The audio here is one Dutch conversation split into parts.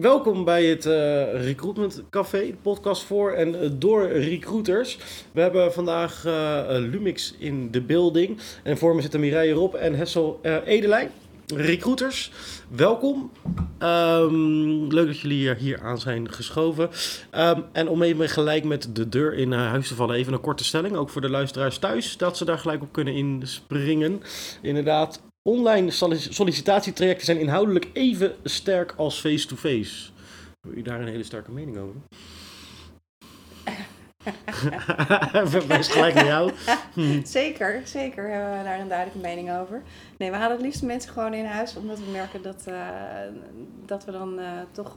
Welkom bij het eh, Recruitment Café, podcast voor en eh, door recruiters. We hebben vandaag eh, Lumix in de building. En voor me zitten Mireille Rob en Hessel Edelijn. Recruiters, welkom. Ehm, leuk dat jullie hier, hier aan zijn geschoven. Ehm, en om even gelijk met de deur in huis te vallen, even een korte stelling. Ook voor de luisteraars thuis, dat ze daar gelijk op kunnen inspringen. Inderdaad, Online sollicitatietrajecten zijn inhoudelijk even sterk als face-to-face. Heb je daar een hele sterke mening over? Verwijs gelijk naar jou. Hm. Zeker, zeker hebben we daar een duidelijke mening over. Nee, we halen het liefst mensen gewoon in huis, omdat we merken dat, uh, dat we dan uh, toch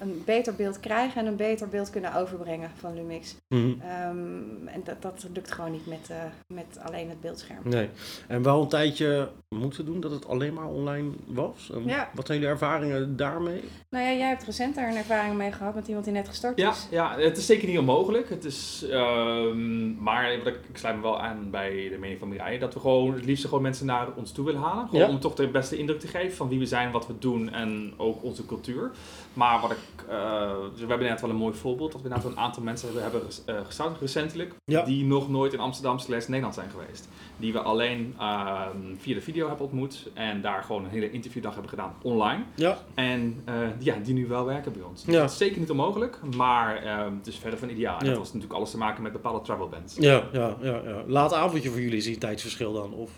een beter beeld krijgen en een beter beeld kunnen overbrengen van Lumix. Mhm. Ehm, en dat, dat lukt gewoon niet met, uh, met alleen het beeldscherm. Nee. En wel een tijdje moeten doen dat het alleen maar online was. ja. Wat zijn jullie ervaringen daarmee? Nou ja, jij hebt recent daar een ervaring mee gehad met iemand die net gestart ja, is. Ja, het is zeker niet onmogelijk. Het is, um, maar ik, ik sluit me wel aan bij de mening van Mireille. Dat we gewoon het liefst gewoon mensen naar ons toe willen halen. Gewoon om toch de beste indruk te geven van wie we zijn, wat we doen en ook onze cultuur. Maar wat ik uh, dus we hebben net wel een mooi voorbeeld dat we net een aantal mensen hebben, hebben uh, gestart recentelijk die nog nooit in Amsterdam slash Nederland zijn geweest. Die we alleen uh, via de video hebben ontmoet en daar gewoon een hele interviewdag hebben gedaan online. Ja. En uh, ja, die nu wel werken bij ons. Ja. Dat is zeker niet onmogelijk, maar ehm, het is verder van ideaal. En dat was natuurlijk alles te maken met bepaalde travel bands. Ja, ja, ja, ja. Laat avondje voor jullie is die tijdsverschil dan? Of?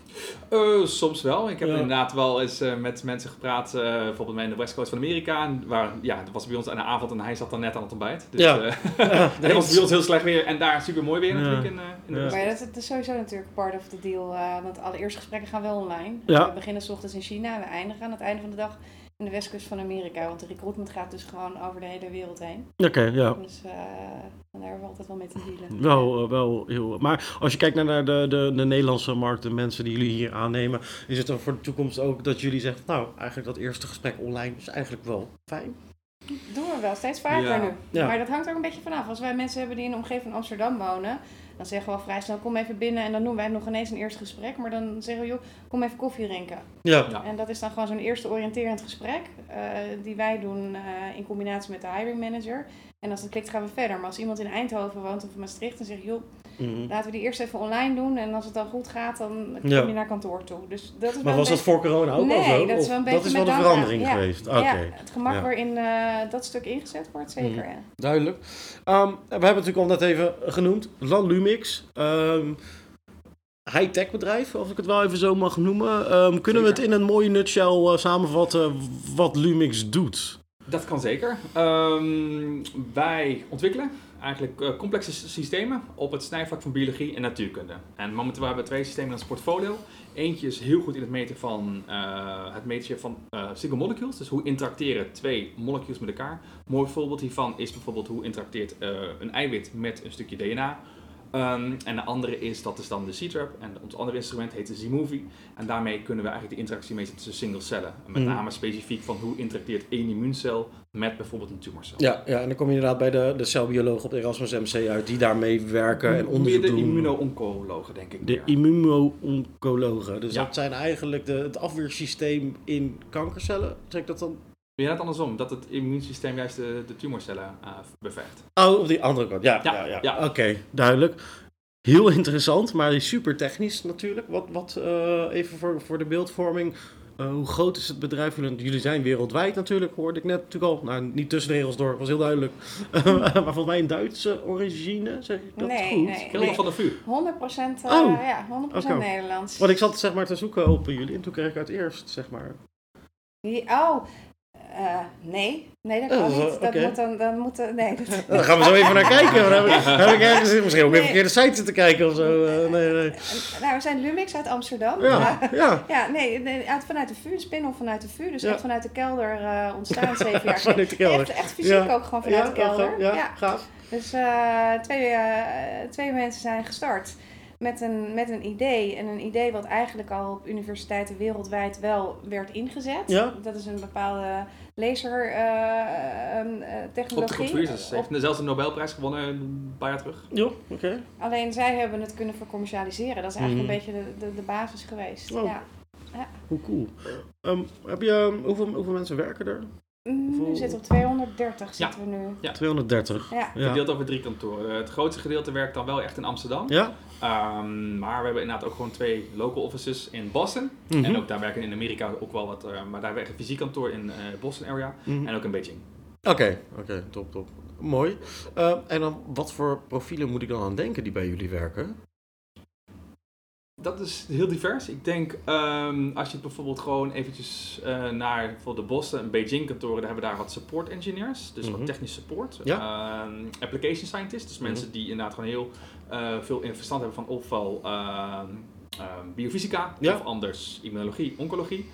soms wel. Ik heb inderdaad wel eens met mensen gepraat, bijvoorbeeld in de West Coast van Amerika. Waar, ja, dat was bij ons aan de avond en hij zat dan net aan het ontbijt. Dus ja. Uh, het was bij ons heel slecht weer en daar super mooi weer natuurlijk. In, uh, in de maar dat, is sowieso natuurlijk part of the deal. Uh, want alle eerste gesprekken gaan wel online. We beginnen s ochtends in China en we eindigen aan het einde van de dag in de westkust van Amerika. Want de recruitment gaat dus gewoon over de hele wereld heen. Oké, ja. Dus uh, daar hebben we altijd wel mee te dealen. Wel, wel heel... Maar als je kijkt naar de, de, de Nederlandse markt, de mensen die jullie hier aannemen, is het dan voor de toekomst ook dat jullie zeggen, nou, eigenlijk dat eerste gesprek online is eigenlijk wel fijn? Doen we wel, steeds vaker nu. Maar dat hangt er ook een beetje vanaf. Als wij mensen hebben die in de omgeving van Amsterdam wonen, dan zeggen we vrij snel, kom even binnen en dan doen wij nog ineens een eerste gesprek. Maar dan zeggen we, joh, kom even koffie drinken. Ja. ja. En dat is dan gewoon zo'n eerste oriënterend gesprek uh, die wij doen uh, in combinatie met de hiring manager. En als het klikt gaan we verder. Maar als iemand in Eindhoven woont of in Maastricht, dan zeg je, joh, Mhm. Laten we die eerst even online doen en als het dan goed gaat, dan kom je naar kantoor toe. Dus dat is maar was dat voor corona ook nee, al zo? dat is wel een beetje dat is wel de verandering geweest? Ja, het gemak waarin uh, dat stuk ingezet wordt, zeker. Mhm. Ja. Duidelijk. Um, we hebben het natuurlijk al net even genoemd, Lan Lumix. Um, high-tech bedrijf, als ik het wel even zo mag noemen. Um, kunnen we het in een mooie nutshell uh, samenvatten wat Lumix doet? Dat kan zeker. Um, wij ontwikkelen eigenlijk uh, complexe systemen op het snijvlak van biologie en natuurkunde. En momenteel hebben we twee systemen in ons portfolio. Eentje is heel goed in het meten van uh, het meten van uh, single molecules, dus hoe interacteren twee molecules met elkaar. Een mooi voorbeeld hiervan is bijvoorbeeld hoe interacteert een eiwit met een stukje DNA. Um, en de andere is, dat is dan de C-Trap. En ons andere instrument heet de Z-Movie. En daarmee kunnen we eigenlijk de interactie meten tussen single cellen. En met mm. name specifiek van hoe interacteert één immuuncel met bijvoorbeeld een tumorcel. Ja, ja en dan kom je inderdaad bij de, de celbiologen op de Erasmus MC uit die daarmee werken en onderzoek doen. de immuno-oncologen, denk ik. De immuno-oncologen. Dus dat zijn eigenlijk de, het afweersysteem in kankercellen. Trek dat dan ja, net andersom, dat het immuunsysteem juist de, de tumorcellen uh, bevecht. Oh, op die andere kant, ja. ja, ja, ja. Oké, duidelijk. Heel interessant, maar super technisch natuurlijk. Wat, wat uh, even voor, voor de beeldvorming. Uh, hoe groot is het bedrijf? Jullie zijn wereldwijd natuurlijk, hoorde ik net natuurlijk al. Nou, niet tussen de regels door, was heel duidelijk. maar volgens mij een Duitse origine, zeg ik dat nee, goed? Nee, nee. van de vuur. 100%, uh, oh. ja, 100% okay. Nederlands. Want ik zat zeg maar te zoeken op jullie en toen kreeg ik uit eerst, zeg maar... Oh, uh, nee, nee, dat kan oh, niet. Dat okay. moet dan, dan moet, nee. Dat... Dan gaan we zo even naar kijken. Dan heb ik, heb ik ergens misschien ook nee. even verkeerde site zitten kijken of zo. Uh, nee, nee. Nou, we zijn Lumix uit Amsterdam. Ja, ja. ja nee, nee, vanuit de vuur, spin-off vanuit de vuur. Dus ja. echt vanuit de kelder uh, ontstaan zeven jaar Vanuit de kelder. Echt, echt fysiek ja. ook gewoon vanuit ja, de kelder. Ja, ja, gaaf. Dus twee, twee mensen zijn gestart met een, met een idee. En een idee wat eigenlijk al op universiteiten wereldwijd wel werd ingezet. Ja. Dat is een bepaalde lasertechnologie. Uh, uh, Ze heeft zelfs een Nobelprijs gewonnen een paar jaar terug. Ja, oké. Alleen zij hebben het kunnen vercommercialiseren. Dat is eigenlijk een mhm. beetje de, de, de basis geweest. Oh. Ja. ja. Hoe cool. Um, heb je, hoeveel, hoeveel mensen werken er? Mm, we zitten op 230 zitten we nu. Ja. 230. Ja. Verdeeld over drie kantoren. Het grootste gedeelte werkt dan wel echt in Amsterdam. Ja. Um, maar we hebben inderdaad ook gewoon twee local offices in Boston. Mhm. En ook daar werken in Amerika ook wel wat. Uh, maar daar werkt een fysiek kantoor in uh, Boston area. Mhm. En ook in Beijing. Oké, oké, top, top. Mooi. Uh, en dan, wat voor profielen moet ik dan aan denken die bij jullie werken? Dat is heel divers. Ik denk, um, als je bijvoorbeeld gewoon eventjes uh, naar bijvoorbeeld de Boston en Beijing kantoren, daar hebben we daar wat support engineers, dus wat mhm. technisch support. Ja. Um, application scientists, dus mensen mhm. die inderdaad gewoon heel uh, veel verstand hebben van ofwel uh, biofysica of anders immunologie, oncologie.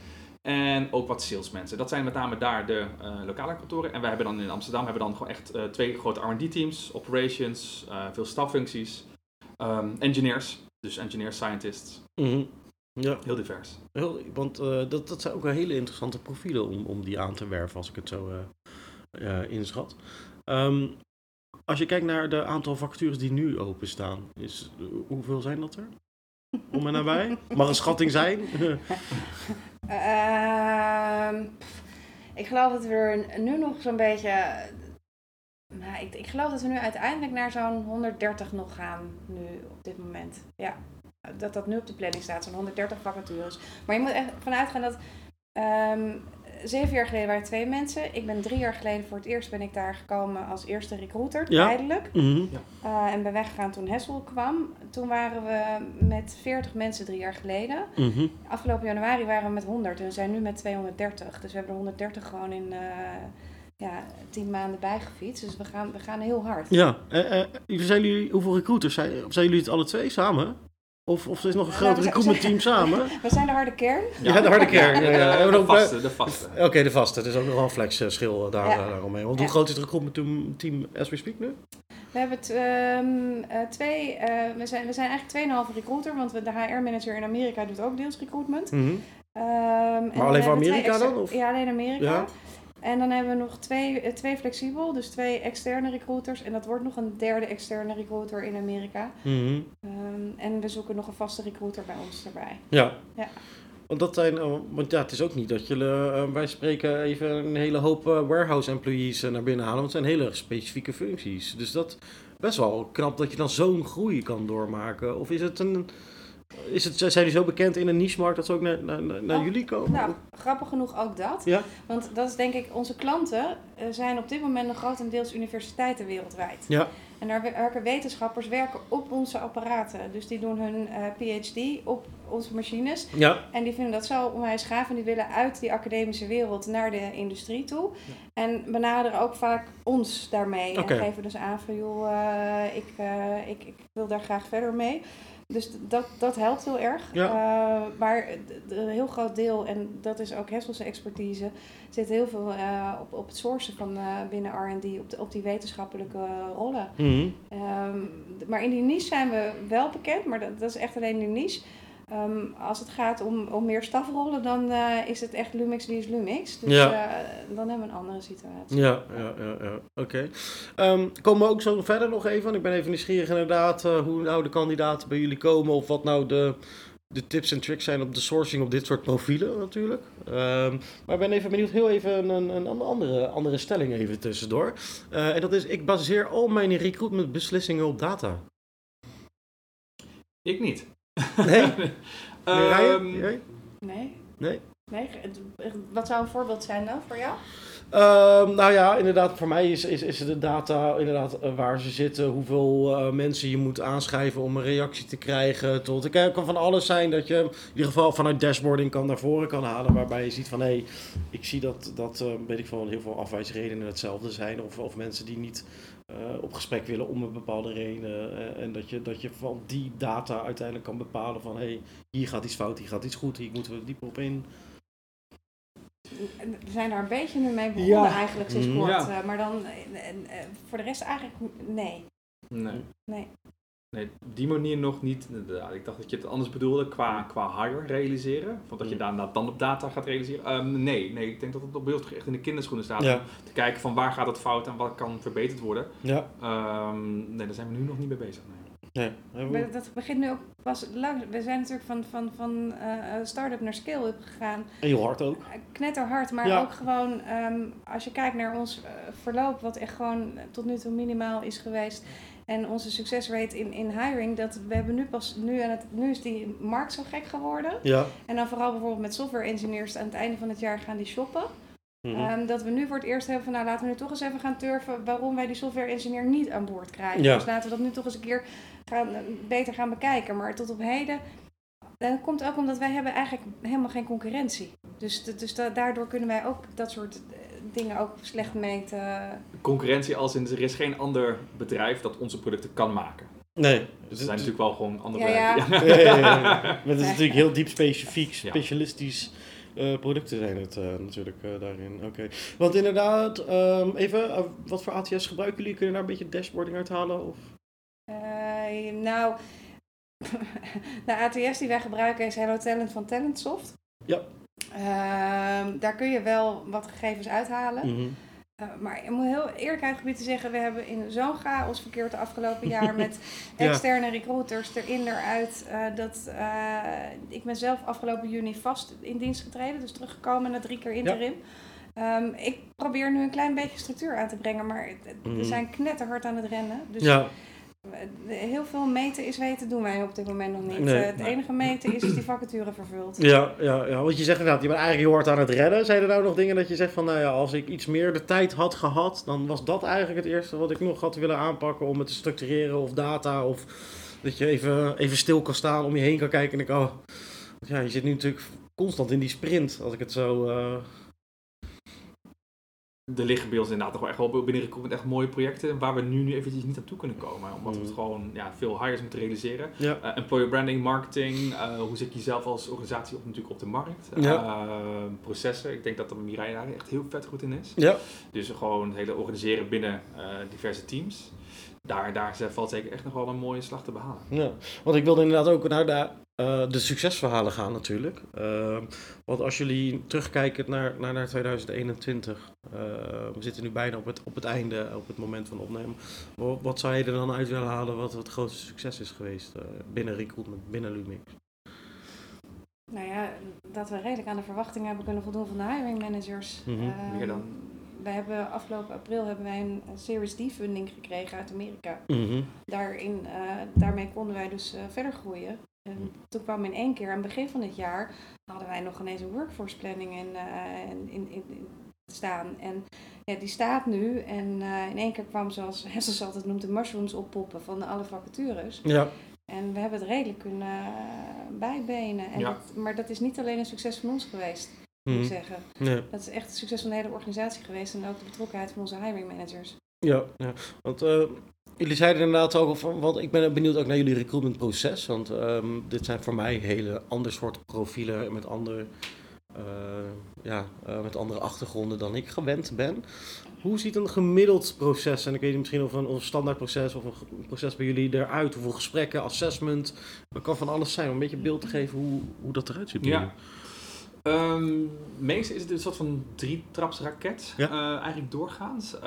En ook wat salesmensen. Dat zijn met name daar de uh, lokale kantoren. En wij hebben dan in Amsterdam hebben dan gewoon echt uh, twee grote R&D teams, operations, uh, veel staffuncties, um, engineers. Dus engineers, scientists. Mm Ja. Heel divers. Heel, want uh, dat, dat zijn ook wel hele interessante profielen om, om die aan te werven, als ik het zo uh, uh, inschat. Um, als je kijkt naar de aantal vacatures die nu openstaan, is, hoeveel zijn dat er? Om en nabij? Mag een schatting zijn? Ehm, ik geloof dat we er nu nog zo'n beetje nou, ik, ik geloof dat we nu uiteindelijk naar zo'n 130 nog gaan, nu op dit moment. Ja, dat dat nu op de planning staat, zo'n 130 vacatures. Maar je moet echt vanuit gaan dat um, zeven jaar geleden waren twee mensen. Ik ben drie jaar geleden voor het eerst ben ik daar gekomen als eerste recruiter, ja. tijdelijk. Mm uh, en ben weggegaan toen Hessel kwam. Toen waren we met 40 mensen drie jaar geleden. Mm Afgelopen januari waren we met 100 en we zijn nu met 230. Dus we hebben er 130 gewoon in... Uh, ja, tien maanden bijgefietst. Dus we gaan, we gaan heel hard. Ja, eh, eh, zijn jullie, hoeveel recruiters zijn, zijn jullie het alle twee samen? Of, of is nog een groot recruitment team samen? We zijn de harde kern. Ja, de harde kern. Ja, ja. De, vaste. De vaste. Oké, de vaste. Het is ook nog wel een flexschil daar, ja. daaromheen. Want hoe groot is het recruitment team as we speak nu? We hebben um, uh, twee, uh, we, zijn, we zijn eigenlijk 2,5 recruiter, want de HR-manager in Amerika doet ook deels recruitment. Mm -hmm. um, maar alleen voor Amerika dan? Of? Ja, alleen Amerika. En dan hebben we nog twee, eh, twee flexibel, dus twee externe recruiters. En dat wordt nog een derde externe recruiter in Amerika. Mhm. Ehm, en we zoeken nog een vaste recruiter bij ons erbij. Ja. ja. Want, dat zijn, oh, want ja, het is ook niet dat je, uh, wij spreken even een hele hoop warehouse employees naar binnen halen. Want het zijn hele specifieke functies. Dus dat best wel knap dat je dan zo'n groei kan doormaken. Of is het een is het, zijn jullie zo bekend in een niche-markt dat ze ook naar, naar, naar oh, jullie komen? Nou, grappig genoeg ook dat. Ja? Want dat is denk ik, onze klanten uh, zijn op dit moment nog grotendeels universiteiten wereldwijd. Ja. En daar werken wetenschappers werken op onze apparaten. Dus die doen hun uh, PhD op onze machines. Ja. En die vinden dat zo onwijs gaaf. En die willen uit die academische wereld naar de industrie toe. Ja. En benaderen ook vaak ons daarmee. Okay. En geven dus aan van joh, uh, ik, ik, ik wil daar graag verder mee. Dus dat, dat helpt heel erg. Ja. Uh, maar een heel groot deel, en dat is ook Hesselse expertise, zit heel veel uh, op, op het sourcen van uh, binnen R&D, op, op die wetenschappelijke rollen. Mm -hmm. um, maar in die niche zijn we wel bekend, maar dat, dat is echt alleen die niche. Um, als het gaat om, om meer stafrollen, dan uh, is het echt Lumix die is Lumix. Dus ja. uh, dan hebben we een andere situatie. Ja, ja, ja, ja. oké. Okay. Um, komen we ook zo verder nog even? Want ik ben even nieuwsgierig inderdaad uh, hoe nou de kandidaten bij jullie komen. Of wat nou de, de tips en tricks zijn op de sourcing op dit soort profielen natuurlijk. Um, maar ik ben even benieuwd, heel even een, een andere, andere stelling even tussendoor. en dat is, ik baseer al mijn recruitment beslissingen op data. Ik niet. Nee? um, nee. Nee? Nee? Wat zou een voorbeeld zijn dan voor jou? Uh, nou ja, inderdaad, voor mij is, is, is de data inderdaad uh, waar ze zitten, hoeveel uh, mensen je moet aanschrijven om een reactie te krijgen. Tot, het kan van alles zijn dat je in ieder geval vanuit dashboarding kan naar voren kan halen, waarbij je ziet van hé, hey, ik zie dat, dat uh, weet ik van heel veel afwijsredenen hetzelfde zijn. Of, of mensen die niet uh, op gesprek willen om een bepaalde reden. Uh, en dat je, dat je van die data uiteindelijk kan bepalen van hé, hey, hier gaat iets fout, hier gaat iets goed, hier moeten we dieper op in. we zijn daar een beetje nu mee begonnen eigenlijk sinds mhm. kort. maar dan voor de rest eigenlijk nee. Nee. Nee. Nee, die manier nog niet. Inderdaad. Ik dacht dat je het anders bedoelde qua, qua hire realiseren. Van dat je mm. daarna dan op data gaat realiseren. Ehm, nee, nee, ik denk dat het op beeld echt in de kinderschoenen staat. Om te kijken van waar gaat het fout en wat kan verbeterd worden. Ja. Um, nee, daar zijn we nu nog niet mee bezig. Nee. nee dat begint nu ook pas lang. We zijn natuurlijk van, van, van uh, start-up naar scale-up gegaan. Heel hard ook. Eh, knetterhard, maar ook gewoon um, als je kijkt naar ons verloop, wat echt gewoon tot nu toe minimaal is geweest en onze succesrate in, in hiring, dat we hebben nu pas, nu, aan het, nu is die markt zo gek geworden. Ja. En dan vooral bijvoorbeeld met software engineers aan het einde van het jaar gaan die shoppen. Mm -hmm. dat we nu voor het eerst hebben van nou laten we nu toch eens even gaan turven waarom wij die software engineer niet aan boord krijgen. Ja. Dus laten we dat nu toch eens een keer gaan, beter gaan bekijken. Maar tot op heden, dat komt ook omdat wij hebben eigenlijk helemaal geen concurrentie. Dus, dus daardoor kunnen wij ook dat soort dingen ook slecht meten. Concurrentie als in, er is geen ander bedrijf dat onze producten kan maken. Nee. Dus er zijn natuurlijk wel gewoon andere ja, bedrijven. Ja. Ja. Maar het is natuurlijk heel diep specifiek, specialistisch. Uh, producten zijn het uh, natuurlijk uh, daarin. Oké. Want inderdaad, um, even, wat voor ATS gebruiken jullie? Kunnen je daar een beetje dashboarding uithalen? Of? nou, de ATS die wij gebruiken is Hello Talent van Talentsoft. Ja. Ehm, daar kun je wel wat gegevens uithalen. Mhm. Uh, maar ik moet heel eerlijk gebied te zeggen, we hebben in zo'n chaos verkeerd de afgelopen jaar met externe recruiters erin, eruit. Uh, dat uh, ik ben zelf afgelopen juni vast in dienst getreden, dus teruggekomen na drie keer interim. Ja. Um, ik probeer nu een klein beetje structuur aan te brengen, maar we mhm. zijn knetterhard aan het rennen. Dus ja. Heel veel meten is weten doen wij op dit moment nog niet. Eh, het enige meten is, is die vacature vervuld. Ja, ja, ja, want je zegt inderdaad, je bent eigenlijk heel hard aan het redden. Zijn er nou nog dingen dat je zegt van, nou ja, als ik iets meer de tijd had gehad, dan was dat eigenlijk het eerste wat ik nog had willen aanpakken om het te structureren of data of dat je even, even stil kan staan, om je heen kan kijken en ik, oh, ja, je zit nu natuurlijk constant in die sprint, als ik het zo... Uh, er liggen bij ons inderdaad toch wel echt wel binnen recruitment echt mooie projecten waar we nu, nu eventjes niet naartoe kunnen komen. Omdat we het mm. gewoon ja, veel hires moeten realiseren. Ja. Uh, employer branding, marketing, uh, hoe zit je zelf als organisatie op, natuurlijk op de markt. Uh, processen, ik denk dat de Mirai daar echt heel vet goed in is. Ja. Dus gewoon het hele organiseren binnen diverse teams. Daar, daar valt zeker echt nog wel een mooie slag te behalen. Ja, want ik wilde inderdaad ook naar de uh, de succesverhalen gaan natuurlijk. Uh, want als jullie terugkijken naar, naar, naar 2021, uh, we zitten nu bijna op het, op het einde, op het moment van opnemen. Wat, wat zou je er dan uit willen halen wat het grootste succes is geweest uh, binnen recruitment, binnen Lumix? Nou ja, dat we redelijk aan de verwachtingen hebben kunnen voldoen van de hiring managers. Mm -hmm. Meer dan? Wij hebben afgelopen april hebben wij een Series D funding gekregen uit Amerika. Mm -hmm. Daarin, daarmee konden wij dus verder groeien. En toen kwam in één keer, aan het begin van het jaar, hadden wij nog ineens een workforce planning in, uh, in, in, in, staan. En ja, die staat nu. En in één keer kwam, zoals Hessels altijd noemt, de mushrooms oppoppen van alle vacatures. Ja. En we hebben het redelijk kunnen bijbenen. En ja. dat, maar dat is niet alleen een succes van ons geweest, moet ik mhm. zeggen. Nee. Dat is echt een succes van de hele organisatie geweest. En ook de betrokkenheid van onze hiring managers. Ja, ja. want Jullie zeiden inderdaad ook, van, want ik ben benieuwd ook naar jullie recruitmentproces. Want um, dit zijn voor mij hele ander soort profielen met andere, uh, ja, uh, met andere achtergronden dan ik gewend ben. Hoe ziet een gemiddeld proces, en ik weet niet misschien of een, of een standaard proces of een proces bij jullie eruit? Hoeveel gesprekken, assessment, dat kan van alles zijn om een beetje beeld te geven hoe, hoe dat eruit ziet. Ja. Um, meestal is het een soort van drie-trapsraket, ja. uh, eigenlijk doorgaans. Uh,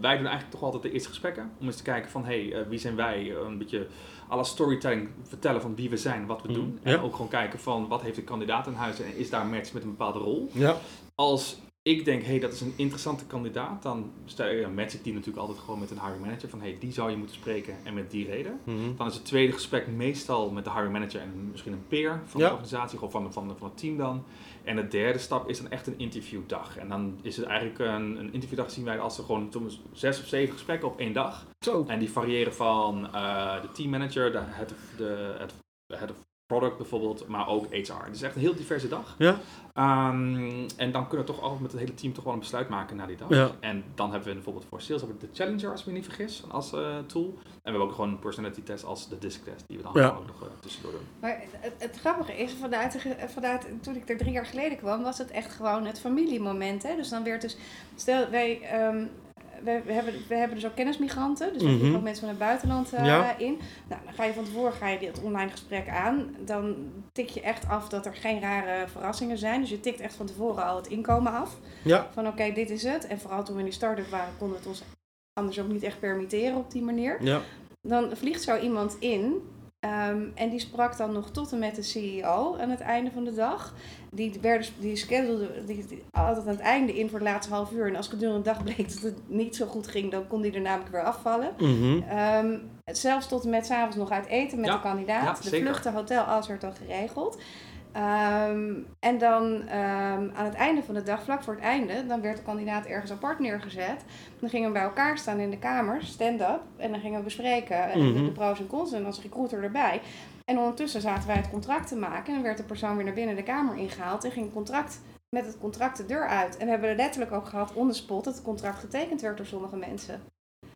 wij doen eigenlijk toch altijd de eerste gesprekken om eens te kijken van, hé, hey, uh, wie zijn wij? een beetje alle storytelling vertellen van wie we zijn, wat we mm. doen. En ook gewoon kijken van, wat heeft de kandidaat in huis en is daar match met een bepaalde rol? Ja. Als ik denk, hé, hey, dat is een interessante kandidaat, dan ja, match ik die natuurlijk altijd gewoon met een hiring manager. Van, hé, hey, die zou je moeten spreken en met die reden. Mm -hmm. Dan is het tweede gesprek meestal met de hiring manager en misschien een peer van ja. de organisatie, of van, van, van het team dan. En de derde stap is dan echt een interviewdag. En dan is het eigenlijk een, een interviewdag zien wij als er gewoon soms zes of zeven gesprekken op één dag. Zo. En die variëren van uh, de teammanager, de head of, de, het, head of product bijvoorbeeld, maar ook HR. Het is echt een heel diverse dag. Ja. Um, en dan kunnen we toch altijd met het hele team toch wel een besluit maken na die dag. Ja. En dan hebben we bijvoorbeeld voor sales hebben we de Challenger, als ik me niet vergis, als uh, tool. we hebben ook gewoon een personality test als de disc test, die we dan ook nog uh, tussendoor doen. Maar het, het, grappige is, vanuit, vanuit toen ik er drie jaar geleden kwam, was het echt gewoon het familiemoment. Hè? Dus dan werd dus, stel wij, um, we, we, hebben, we hebben dus ook kennismigranten, dus we mm ook mensen van het buitenland uh, in. Nou, dan ga je van tevoren ga je dit online gesprek aan. Dan tik je echt af dat er geen rare verrassingen zijn. Dus je tikt echt van tevoren al het inkomen af. Ja. Van oké, dit is het. En vooral toen we in die start-up waren, konden we het ons anders ook niet echt permitteren op die manier. Ja. Dan vliegt zo iemand in Ehm, en die sprak dan nog tot en met de CEO aan het einde van de dag. Die, werden, die schedulde die, altijd aan het einde in voor het laatste half uur. En als gedurende de dag bleek dat het niet zo goed ging, dan kon die er namelijk weer afvallen. Mm zelfs tot en met s'avonds nog uit eten met de kandidaat. de vluchten, hotel, alles werd dan geregeld. Ehm, en dan um, aan het einde van de dag, vlak voor het einde, dan werd de kandidaat ergens apart neergezet. Dan gingen we bij elkaar staan in de kamer, stand-up, en dan gingen we bespreken mm -hmm. de, de, pros en cons en als recruiter erbij. En ondertussen zaten wij het contract te maken en dan werd de persoon weer naar binnen de kamer ingehaald en ging het contract met het contract de deur uit. En we hebben er letterlijk ook gehad on the spot dat het contract getekend werd door sommige mensen.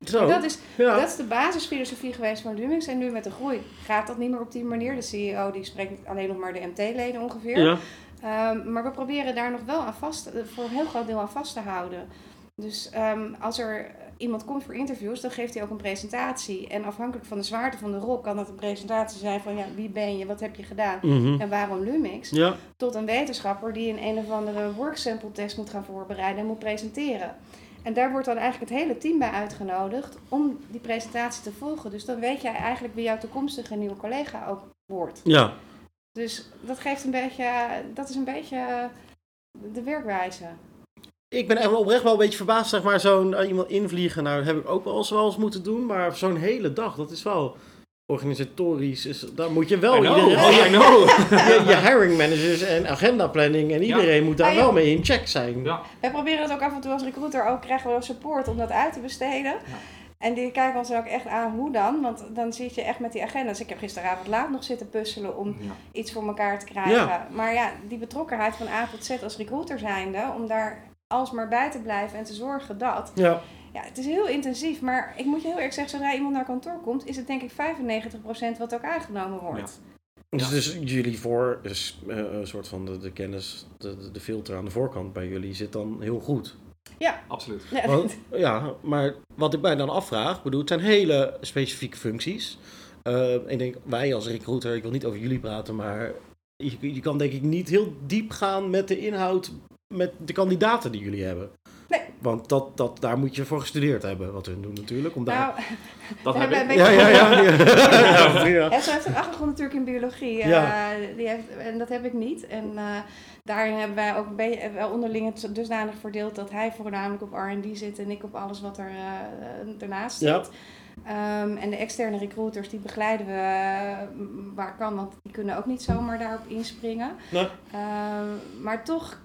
Zo. Dat, is, dat is de basisfilosofie geweest van Lumix. En nu met de groei gaat dat niet meer op die manier. De CEO die spreekt alleen nog maar de MT-leden ongeveer. Ja. Um, maar we proberen daar nog wel aan vast, voor een heel groot deel aan vast te houden. Dus um, als er iemand komt voor interviews, dan geeft hij ook een presentatie. En afhankelijk van de zwaarte van de rol kan dat een presentatie zijn van ja, wie ben je, wat heb je gedaan mm en waarom Lumix. Ja. Tot een wetenschapper die een een of andere worksample test moet gaan voorbereiden en moet presenteren. En daar wordt dan eigenlijk het hele team bij uitgenodigd om die presentatie te volgen. Dus dan weet jij eigenlijk wie jouw toekomstige nieuwe collega ook wordt. Ja. Dus dat geeft een beetje, dat is een beetje de werkwijze. Ik ben echt oprecht wel een beetje verbaasd, zeg maar, zo'n eh, iemand invliegen. Nou, dat heb ik ook wel eens, wel eens moeten doen, maar zo'n hele dag, dat is wel organisatorisch is, daar moet je wel iedereen, oh, know. je, je, hiring managers en agenda planning en iedereen moet daar ah, wel mee in check zijn. Ja. Wij proberen het ook af en toe als recruiter ook krijgen we support om dat uit te besteden. En die kijken ons ook echt aan hoe dan, want dan zit je echt met die agenda's. Ik heb gisteravond laat nog zitten puzzelen om iets voor elkaar te krijgen. Maar ja, die betrokkenheid van A tot Z als recruiter zijnde, om daar alsmaar bij te blijven en te zorgen dat. Ja ja, het is heel intensief, maar ik moet je heel erg zeggen, zodra iemand naar kantoor komt, is het denk ik 95% wat ook aangenomen wordt. Dus, dus jullie voor, dus, uh, een soort van de, de kennis, de, de filter aan de voorkant bij jullie zit dan heel goed. Ja, absoluut. Ja, ja maar wat ik mij dan afvraag, bedoel, het zijn hele specifieke functies. Uh, ik denk, wij als recruiter, ik wil niet over jullie praten, maar je, je kan denk ik niet heel diep gaan met de inhoud, met de kandidaten die jullie hebben. Nee. Want dat, dat, daar moet je voor gestudeerd hebben, wat hun doen natuurlijk. Om daar... Nou, dat heb ik. Ja, ja, ja. ja. ja. heeft een achtergrond natuurlijk in biologie. Ja. Uh, die heeft, en dat heb ik niet. En uh, daarin hebben wij ook wel onderling het dusdanig verdeeld dat hij voornamelijk op R&D zit en ik op alles wat er uh, ernaast zit. Um, en de externe recruiters die begeleiden we waar kan, want die kunnen ook niet zomaar daarop inspringen. Nee. Um, maar toch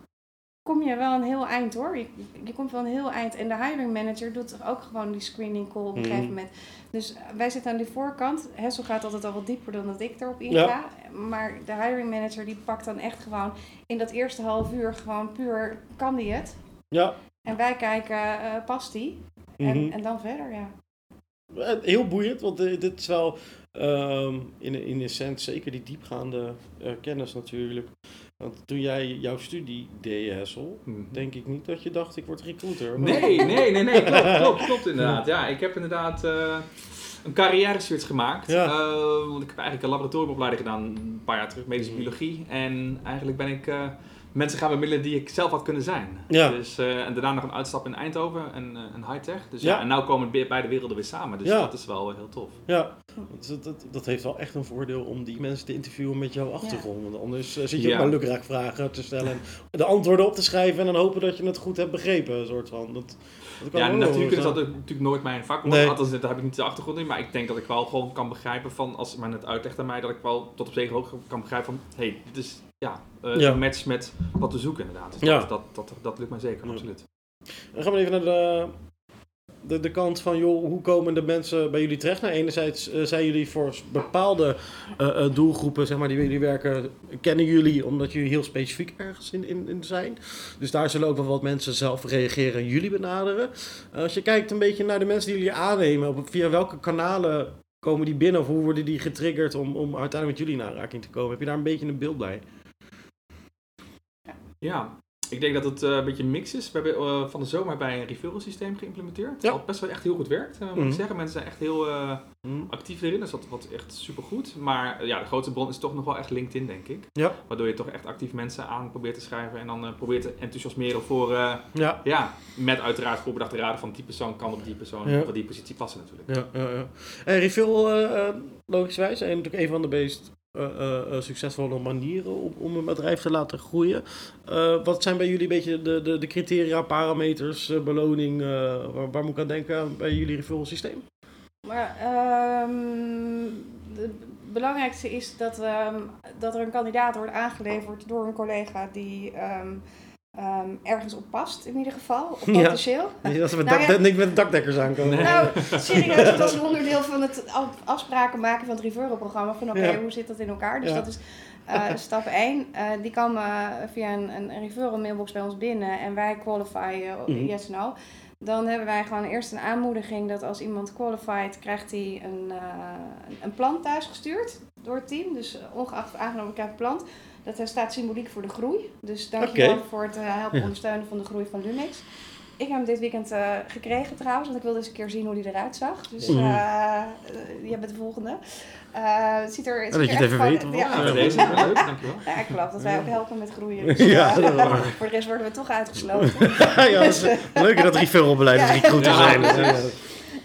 kom je wel een heel eind hoor. Je, je komt wel een heel eind. En de hiring manager doet ook gewoon die screening call op een gegeven mhm. moment. Dus wij zitten aan de voorkant. Hessel gaat altijd al wat dieper dan dat ik erop inga. Ja. Maar de hiring manager die pakt dan echt gewoon in dat eerste half uur gewoon puur, kan die het? Ja. En wij kijken, uh, past die? en, mhm. en dan verder, ja. Eh, heel boeiend, want dit is wel um, in, in essentie zeker die diepgaande uh, kennis natuurlijk. Want toen jij jouw studie deed, Hessel, mhm. denk ik niet dat je dacht, ik word recruiter. Nee, nee, nee, nee, klopt, klopt, klopt inderdaad. Ja, ik heb inderdaad uh, een carrière switch gemaakt. Ja. Uh, want ik heb eigenlijk een laboratoriumopleiding gedaan, een paar jaar terug, medische mhm. biologie. En eigenlijk ben ik... Mensen gaan bemiddelen die ik zelf had kunnen zijn. Ja. Dus, uh, en daarna nog een uitstap in Eindhoven en uh, een high-tech. Dus ja. ja. en nu komen beide werelden weer samen. Dus dat is wel heel tof. Ja, dat, dat, dat, heeft wel echt een voordeel om die mensen te interviewen met jouw achtergrond. Want anders uh, zit je ook maar lukraak vragen te stellen en de antwoorden op te schrijven en dan hopen dat je het goed hebt begrepen. Een soort van. Dat, ja, natuurlijk is dat natuurlijk nooit mijn vak. Nee. Althans, daar heb ik niet de achtergrond in. Maar ik denk dat ik wel gewoon kan begrijpen van, als men het uitlegt aan mij, dat ik wel tot op zekere hoogte kan begrijpen van, hé, hey, dit is ja, uh, match met wat we zoeken inderdaad. Dus ja. dat, dat, dat, dat, lukt mij zeker, absoluut. Dan gaan we even naar de de, de kant van, joh, hoe komen de mensen bij jullie terecht? Nou, enerzijds uh, zijn jullie voor bepaalde uh, doelgroepen, zeg maar, die jullie werken, kennen jullie omdat jullie heel specifiek ergens in, in, in zijn. Dus daar zullen ook wel wat mensen zelf reageren en jullie benaderen. als je kijkt een beetje naar de mensen die jullie aannemen, op, via welke kanalen komen die binnen of hoe worden die getriggerd om, om uiteindelijk met jullie in aanraking te komen? Heb je daar een beetje een beeld bij? Ja, ik denk dat het uh, een beetje een mix is. We hebben uh, van de zomer bij een referral systeem geïmplementeerd. Ja. Wat best wel echt heel goed werkt, uh, moet mm. ik zeggen. Mensen zijn echt heel mm. actief erin, dus dat wat echt super goed. Maar ja, de grootste bron is toch nog wel echt LinkedIn, denk ik. Ja. Waardoor je toch echt actief mensen aan probeert te schrijven en dan probeert te enthousiasmeren voor, ja. ja, met uiteraard voorbedachte raden van die persoon kan op die persoon, ja. op die positie passen natuurlijk. Ja, ja, ja. En referral, logischwijs, en natuurlijk een van de meest uh, succesvolle manieren om, een bedrijf te laten groeien. wat zijn bij jullie een beetje de, de, de criteria, parameters, beloning? Waar, waar, moet ik aan denken bij jullie referral systeem? Maar het belangrijkste is dat, um, dat er een kandidaat wordt aangeleverd door een collega die um, um, ergens op past, in ieder geval, of potentieel. Ja, dat ze met, nou, ja, met dakdekkers aankomen. Nou, serieus, dat is een onderdeel van het afspraken maken van het referral-programma. Van oké, hoe zit dat in elkaar? Dus dat is uh, stap 1. Uh, eh, die komen via een, een referral mailbox bij ons binnen en wij qualifyen mm -hmm. yes no. Dan hebben wij gewoon eerst een aanmoediging dat als iemand qualified, krijgt hij een, uh, een plan thuisgestuurd door het team. Dus ongeacht aangenomen krijgt plant. Dat staat symboliek voor de groei. Dus dankjewel okay. voor het uh, helpen ondersteunen van de groei van Lumix. Ik heb hem dit weekend uh, gekregen trouwens, want ik wilde eens een keer zien hoe hij eruit zag. Dus uh, jij bent de volgende. het ziet er, het dat je het even weet. Ja, ja, deze leuk, dankjewel. Ja, ik geloof dat wij ook helpen met groeien. Dus, ja, voor de rest worden we toch uitgesloten. ja, dat is leuk dat referralbeleid ja. recruiter zijn.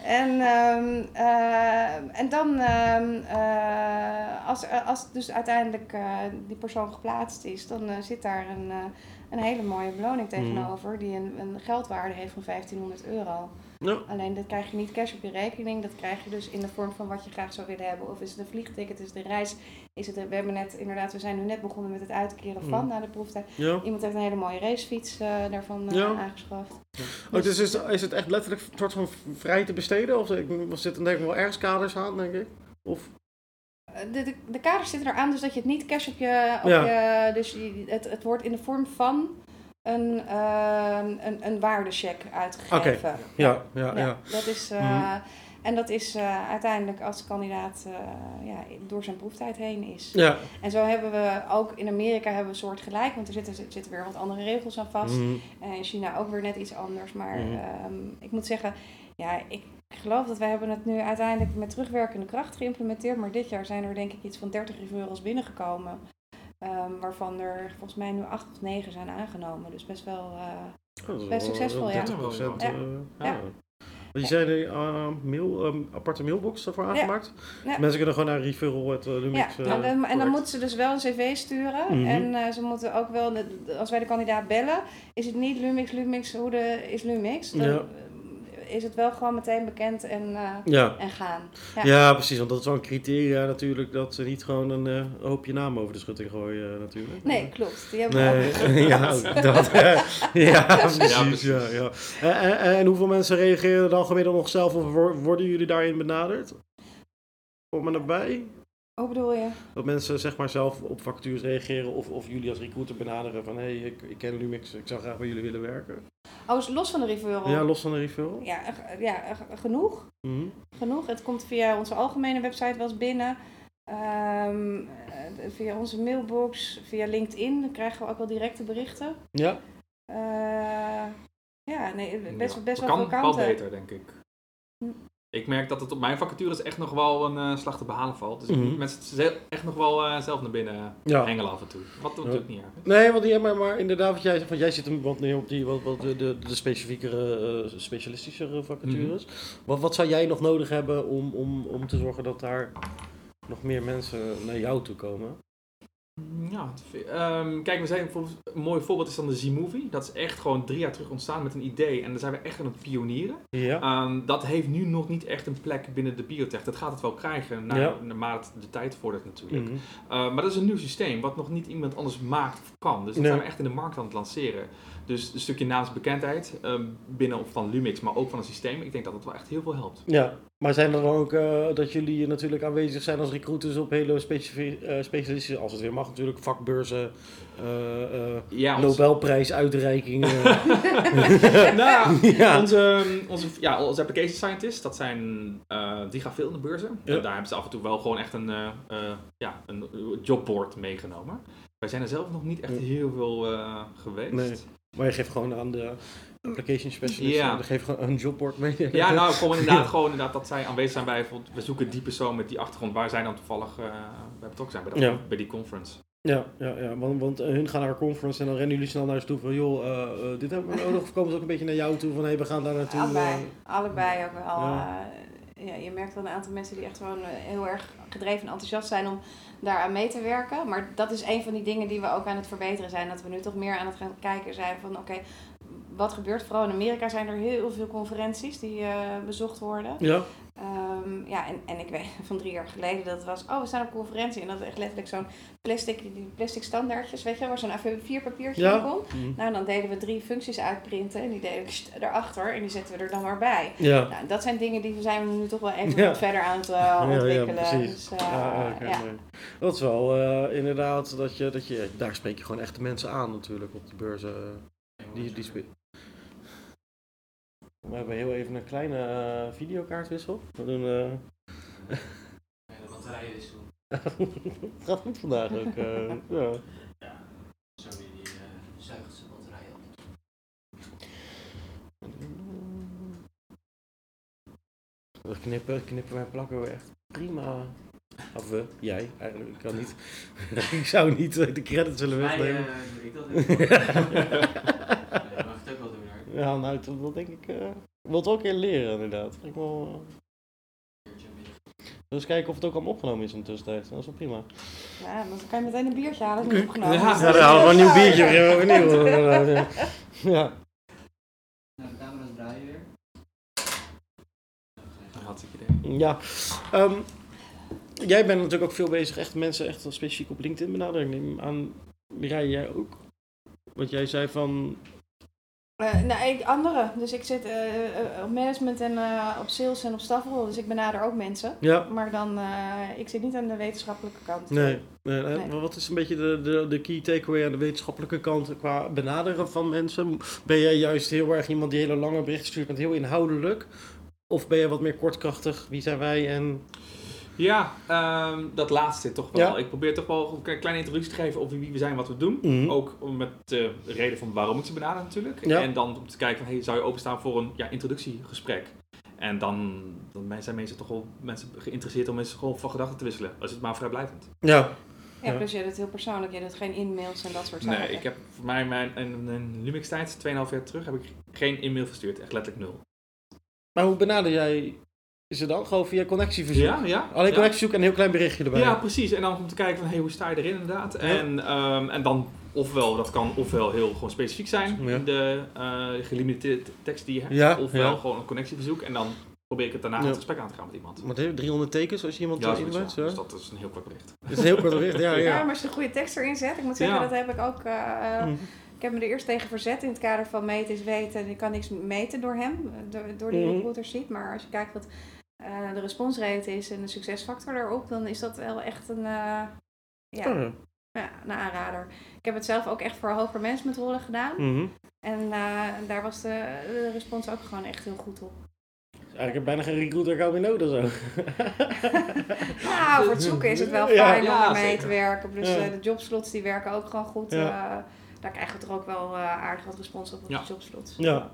En, um, uh, en dan, um, uh, als, als dus uiteindelijk uh, die persoon geplaatst is, dan zit daar een, een hele mooie beloning mhm. tegenover, die een, een geldwaarde heeft van 1500 euro. Ja. Alleen dat krijg je niet cash op je rekening, dat krijg je dus in de vorm van wat je graag zou willen hebben. Of is het een vliegticket, is het een reis, is het, we hebben net, inderdaad, we zijn nu net begonnen met het uitkeren van mm. na de proeftijd. Ja. Iemand heeft een hele mooie racefiets uh, daarvan uh, aangeschaft. Ja. Oh, dus is, is het echt letterlijk een soort van vrij te besteden? Of zitten denk ik wel ergens kaders aan, denk ik? Of? Eh, de, de, de kaders zitten eraan, dus dat je het niet cash op je... Op je dus je, het, het wordt in de vorm van een, uh, een, een waardecheck uitgegeven. Okay. Ja, ja, ja, ja, Dat is, uh, En dat is uh, uiteindelijk als kandidaat ja, door zijn proeftijd heen is. Ja. En zo hebben we ook in Amerika hebben we een soort gelijk, want er zitten, zitten weer wat andere regels aan vast. Mm. En in China ook weer net iets anders. Maar mm. um, ik moet zeggen, ja, ik geloof dat wij hebben het nu uiteindelijk met terugwerkende kracht geïmplementeerd. Maar dit jaar zijn er denk ik iets van 30 referrals binnengekomen. Um, waarvan er volgens mij nu acht of negen zijn aangenomen. Dus best wel uh, best succesvol, ja. 30 ja. Uh, ja. Je zei de uh, mail, um, aparte mailbox ervoor aangemaakt. Ja. Mensen kunnen gewoon naar referral het Lumix. Ja, en dan, en dan moeten ze dus wel een cv sturen. Mm -hmm. En ze moeten ook wel, als wij de kandidaat bellen, is het niet Lumix, Lumix, hoe de, is Lumix. Dan, is het wel gewoon meteen bekend en, uh, en gaan. Ja. ja. precies. Want dat is wel een criteria natuurlijk. Dat ze niet gewoon een uh, hoopje naam over de schutting gooien uh, natuurlijk. Nee, klopt. Die hebben nee, we ja, dat, ja, precies. Ja, ja. En, en, hoeveel mensen reageren dan gemiddeld nog zelf? Of worden jullie daarin benaderd? Kom er erbij? Hoe bedoel je? Dat mensen zeg maar zelf op vacatures reageren of, of jullie als recruiter benaderen van hé, hey, ik, ik ken Lumix, ik zou graag bij jullie willen werken. Oh, los van de referral? Ja, los van de referral. Ja, ja genoeg. Mm Genoeg. Het komt via onze algemene website wel eens binnen. Um, via onze mailbox, via LinkedIn krijgen we ook wel directe berichten. Ja. Uh, ja, nee, best, best wel veel kanten. Kan beter, denk ik. Ik merk dat het op mijn vacatures echt nog wel een uh, slag te behalen valt. Dus mm -hmm. mensen echt nog wel uh, zelf naar binnen ja. hengelen af en toe. Wat natuurlijk niet erg Nee, want ja, maar, maar inderdaad, wat jij zegt, van jij zit hem wat meer op die wat, wat de, de, de specifiekere, uh, specialistischere vacatures. Mm -hmm. wat, wat zou jij nog nodig hebben om, om, om te zorgen dat daar nog meer mensen naar jou toe komen? Ja, um, kijk, we zijn bijvoorbeeld, een mooi voorbeeld is dan de Z-Movie. Dat is echt gewoon drie jaar terug ontstaan met een idee. En daar zijn we echt aan het pionieren. Ja. Um, dat heeft nu nog niet echt een plek binnen de biotech. Dat gaat het wel krijgen, na, ja. naarmate de tijd vordert natuurlijk. Mm uh, maar dat is een nieuw systeem, wat nog niet iemand anders maakt of kan. Dus dat zijn we echt in de markt aan het lanceren. Dus een stukje naamsbekendheid um, binnen van Lumix, maar ook van het systeem. Ik denk dat het wel echt heel veel helpt. Ja, maar zijn er dan ook uh, dat jullie natuurlijk aanwezig zijn als recruiters op hele uh, specialistische, als het weer mag natuurlijk, vakbeurzen, uh, ja, Nobelprijsuitreikingen? nou, ja. Onze, onze, ja, onze application scientists, dat zijn, die gaan veel in de beurzen. Ja. En daar hebben ze af en toe wel gewoon echt een, ja, een jobboard meegenomen. Wij zijn er zelf nog niet echt heel veel geweest. Nee. Maar je geeft gewoon aan de application specialist, ja. geef gewoon een jobbord mee. Ja, nou, gewoon inderdaad gewoon inderdaad dat zij aanwezig zijn bij, we zoeken die persoon met die achtergrond, waar zij dan toevallig uh, bij betrokken zijn, bij, dat, bij die conference. Ja, ja, ja. Want, want uh, hun gaan naar een conference en dan rennen jullie snel naar ze toe van, joh, uh, dit hebben we nodig. Of komen ze ook een beetje naar jou toe van, hé, hey, we gaan daar naartoe. Allebei, allebei ook wel. Ja. Ja. je merkt wel een aantal mensen die echt gewoon heel erg gedreven en enthousiast zijn om daar aan mee te werken. Maar dat is een van die dingen die we ook aan het verbeteren zijn. Dat we nu toch meer aan het gaan kijken zijn van oké, wat gebeurt vooral in Amerika zijn er heel veel conferenties die uh, bezocht worden. Ja. Um, ja, en, en ik weet van drie jaar geleden dat het was, oh we staan op conferentie en dat is echt letterlijk zo'n plastic, die plastic standaardjes, weet je, waar zo'n A4 papiertje ja. in komt. Mm. Nou, dan deden we drie functies uitprinten en die deden we erachter en die zetten we er dan maar bij. Ja. Nou, dat zijn dingen die zijn we nu toch wel even ja. verder aan het uh, ontwikkelen. Ja, precies. Dus, uh, ja, Dat is wel uh, inderdaad, dat je, dat je, daar spreek je gewoon echte mensen aan natuurlijk op de beurzen. Die, die, we hebben heel even een kleine uh, videokaartwissel. We doen. Uh... Ja, de batterijenwissel. het gaat goed vandaag ook. Uh, ja. ja, weer die zuigt zijn batterij op. We knippen, knippen en plakken we echt prima. Of we, jij, eigenlijk, ik kan niet. ik zou niet de credits willen wegnemen. Nee, ik dat niet. Ja, nou, dat, denk ik. Uh, ik wil het ook een keer leren, inderdaad. Ik wil. Dus kijken of het ook allemaal opgenomen is in de tussentijd. Dat is wel prima. Ja, dan kan je meteen een biertje halen. Dat is okay. opgenomen. Ja, ja dan halen we een nieuw biertje. Ja. Nieuw, ja. Nou, de camera's draaien weer. Hartstikke idee. Ja. Um, jij bent natuurlijk ook veel bezig, echt mensen echt specifiek op LinkedIn benaderen. Ik neem aan, Mireille, jij ook? Wat jij zei van, uh, nou, ik, andere. Dus ik zit uh, op management en op sales en op stafrol. Dus ik benader ook mensen. Ja. Maar dan, ik zit niet aan de wetenschappelijke kant. Nee. nee, nee. Wat is een beetje de, de, de key takeaway aan de wetenschappelijke kant qua benaderen van mensen? Ben jij juist heel erg iemand die hele lange berichten stuurt met heel inhoudelijk? Of ben je wat meer kortkrachtig? Wie zijn wij en... Ja, um, dat laatste toch wel. Ik probeer toch wel een kleine introductie te geven over wie we zijn wat we doen. Mm Ook met de reden van waarom ik ze benader natuurlijk. En dan om te kijken van, hey, zou je openstaan voor een ja, introductiegesprek? En dan, dan zijn mensen toch wel mensen geïnteresseerd om eens gewoon van gedachten te wisselen. Als het maar vrijblijvend. Ja. Ja, plus je doet het heel persoonlijk. Je doet geen e-mails en dat soort zaken. Nee, ik heb voor mij mijn, in, in Lumix tijd, 2,5 jaar terug, heb ik geen e-mail verstuurd. Echt letterlijk nul. Maar hoe benader jij is het dan gewoon via connectieverzoek? Ja, ja. Alleen connectieverzoek en een heel klein berichtje erbij. Ja, precies. En dan om te kijken van, hey, hoe sta je erin inderdaad? En, um, en dan ofwel, dat kan ofwel heel gewoon specifiek zijn, de uh, gelimiteerde tekst die je hebt, ofwel gewoon een connectieverzoek. En dan probeer ik het daarna het gesprek aan te gaan met iemand. Maar 300 tekens als je iemand ja, inbent? Ja. Dus dat is een heel kort bericht. Dat is een heel kort bericht, ja, ja. ja. maar als je een goede tekst erin zet, ik moet zeggen, dat heb ik ook... Uh, mm. Ik heb me er eerst tegen verzet in het kader van meten is weten. Ik kan niks meten door hem, door, door die mm. recruiter ziet. Maar als je kijkt wat uh, de responsrate is en de succesfactor daarop, dan is dat wel echt een, uh, ja, oh. ja, een aanrader. Ik heb het zelf ook echt voor hoger managementrollen gedaan. Mm En uh, daar was de, de, respons ook gewoon echt heel goed op. Eigenlijk heb bijna geen recruiter gauw meer nodig zo. nou, voor het zoeken is het wel fijn om ermee te werken. Plus de jobslots die werken ook gewoon goed. daar krijgen we toch ook wel aardig wat respons op op de jobslots. Ja.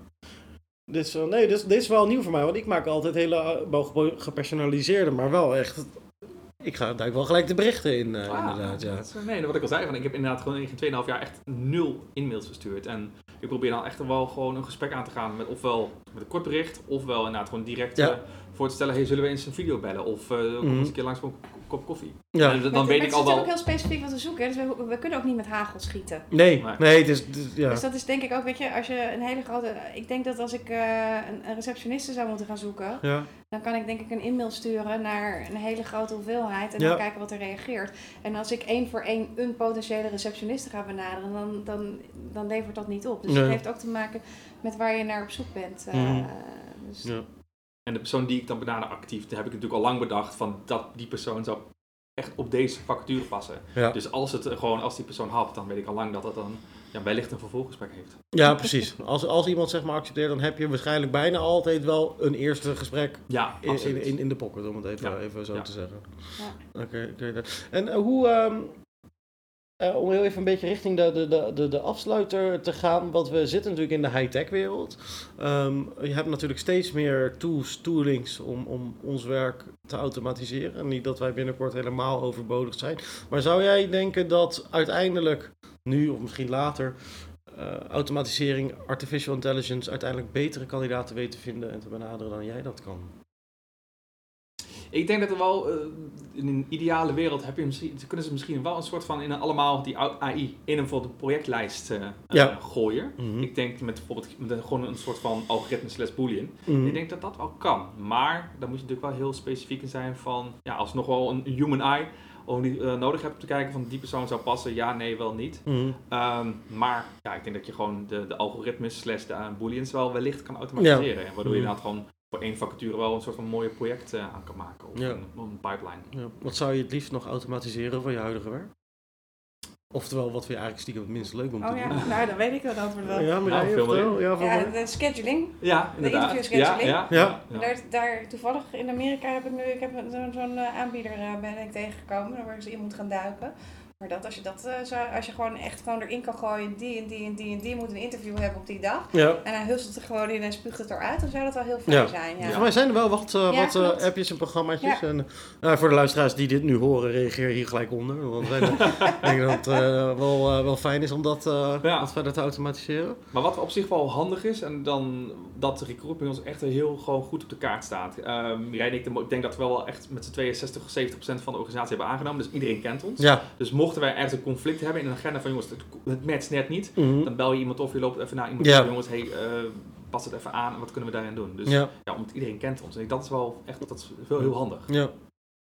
Dit nee, dit, dit is wel nieuw voor mij, want ik maak altijd hele uh, gepersonaliseerde, maar wel echt. Ik ga duik wel gelijk de berichten in, uh, ah, inderdaad. Ja. Dat is, nee, wat ik al zei, van, ik heb inderdaad gewoon in 2,5 jaar echt nul e-mails verstuurd. En ik probeer dan echt wel gewoon een gesprek aan te gaan met ofwel met een kort bericht, ofwel inderdaad gewoon direct ja. voor te stellen, hey, zullen we eens een video bellen? Of uh, kom Mhm. eens een keer langs voor een kop koffie. Ja. En dan Maar weet het ik al is natuurlijk wel... ook heel specifiek wat we zoeken. hè. Dus we, we kunnen ook niet met hagel schieten. Nee, Nee. nee, het is, het is- ja. Dus dat is denk ik ook, weet je, als je een hele grote... Ik denk dat als ik eh, een, een receptioniste zou moeten gaan zoeken, ja. dan kan ik denk ik een e-mail sturen naar een hele grote hoeveelheid en Ja. dan kijken wat er reageert. En als ik één voor één een potentiële receptioniste ga benaderen, dan, dan, dan levert dat niet op. Dus Nee. het heeft ook te maken met waar je naar op zoek bent. eh, Mhm. dus, Ja. En de persoon die ik dan benader actief, daar heb ik natuurlijk al lang bedacht van dat die persoon zou echt op deze vacature passen. Ja. Dus als het eh, gewoon, als die persoon hapt, dan weet ik al lang dat dat dan ja, wellicht een vervolggesprek heeft. ja, precies. Als, als iemand zeg maar accepteert, dan heb je waarschijnlijk bijna altijd wel een eerste gesprek Ja, in, in, in, de pocket, om het even, Ja. even zo Ja. te zeggen. Ja. Oké, oké. En eh, hoe, ehm, eh, om heel even een beetje richting de, de, de, de, afsluiter te gaan, want we zitten natuurlijk in de high-tech wereld. Ehm, je hebt natuurlijk steeds meer tools, toolings om, om ons werk te automatiseren. Niet dat wij binnenkort helemaal overbodig zijn. Maar zou jij denken dat uiteindelijk, nu of misschien later, eh, automatisering, artificial intelligence uiteindelijk betere kandidaten weet te vinden en te benaderen dan jij dat kan? Ik denk dat er wel, eh, in een ideale wereld heb je misschien, kunnen ze misschien wel een soort van in een, allemaal die AI in een bijvoorbeeld projectlijst eh, Ja. eh, gooien. Mhm. Ik denk met bijvoorbeeld met een- gewoon een soort van algoritme slash boolean. Mhm. Ik denk dat dat wel kan. Maar dan moet je natuurlijk wel heel specifiek in zijn van, ja, als nog wel een human eye of niet, nodig hebt om te kijken van die persoon zou passen, ja, nee, wel niet. Mhm. Ehm, maar ja, ik denk dat je gewoon de, de algoritmes slash de booleans wel wellicht kan automatiseren. En waardoor je inderdaad gewoon voor één vacature wel een soort van mooie project eh, aan kan maken. Of Ja. een, een pipeline. Ja, wat zou je het liefst nog automatiseren van je huidige werk? Oftewel, wat vind je eigenlijk stiekem het minst leuk om te Oh ja, doen? nou dan weet ik dat antwoord wel. Ja, maar Nou, jij veel meer. Ja, Ja, de scheduling. Ja, inderdaad. interviewscheduling. Ja, Ja. ja. Daar, daar toevallig in Amerika heb ik nu, ik heb zo'n zo'n eh, aanbieder eh, ben ik tegengekomen, waar ik ze in moet gaan duiken. Maar dat als je dat eh, zou, als je gewoon echt gewoon erin kan gooien, die en die en die en die moet een interview hebben op die dag. Ja. En hij husselt er gewoon in en spuugt het eruit, dan zou dat wel heel fijn Ja. zijn. Ja. Ja. Voor mij zijn er wel wat, eh, Ja, wat eh, klopt. appjes en programmaatjes. Ja. En, voor de luisteraars die dit nu horen, reageer hier gelijk onder. Want wij- ik denk dat het eh, wel, wel fijn is om dat eh, Ja. wat verder te automatiseren. Maar wat op zich wel handig is, en dan dat recruitment bij ons echt heel gewoon goed op de kaart staat. Ehm jij en ik, ik denk dat we wel echt met z'n 62, 70 procent van de organisatie hebben aangenomen. Dus iedereen kent ons. Ja. Dus mochten wij ergens een conflict hebben in een agenda van jongens, het, het matcht net niet. Mhm. Dan bel je iemand of je loopt even naar iemand Ja. jongens, hey, eh, pas het even aan, wat kunnen we daarin doen? Dus ja, ja. omdat iedereen kent ons. En dat is wel echt dat is heel, heel handig. ja.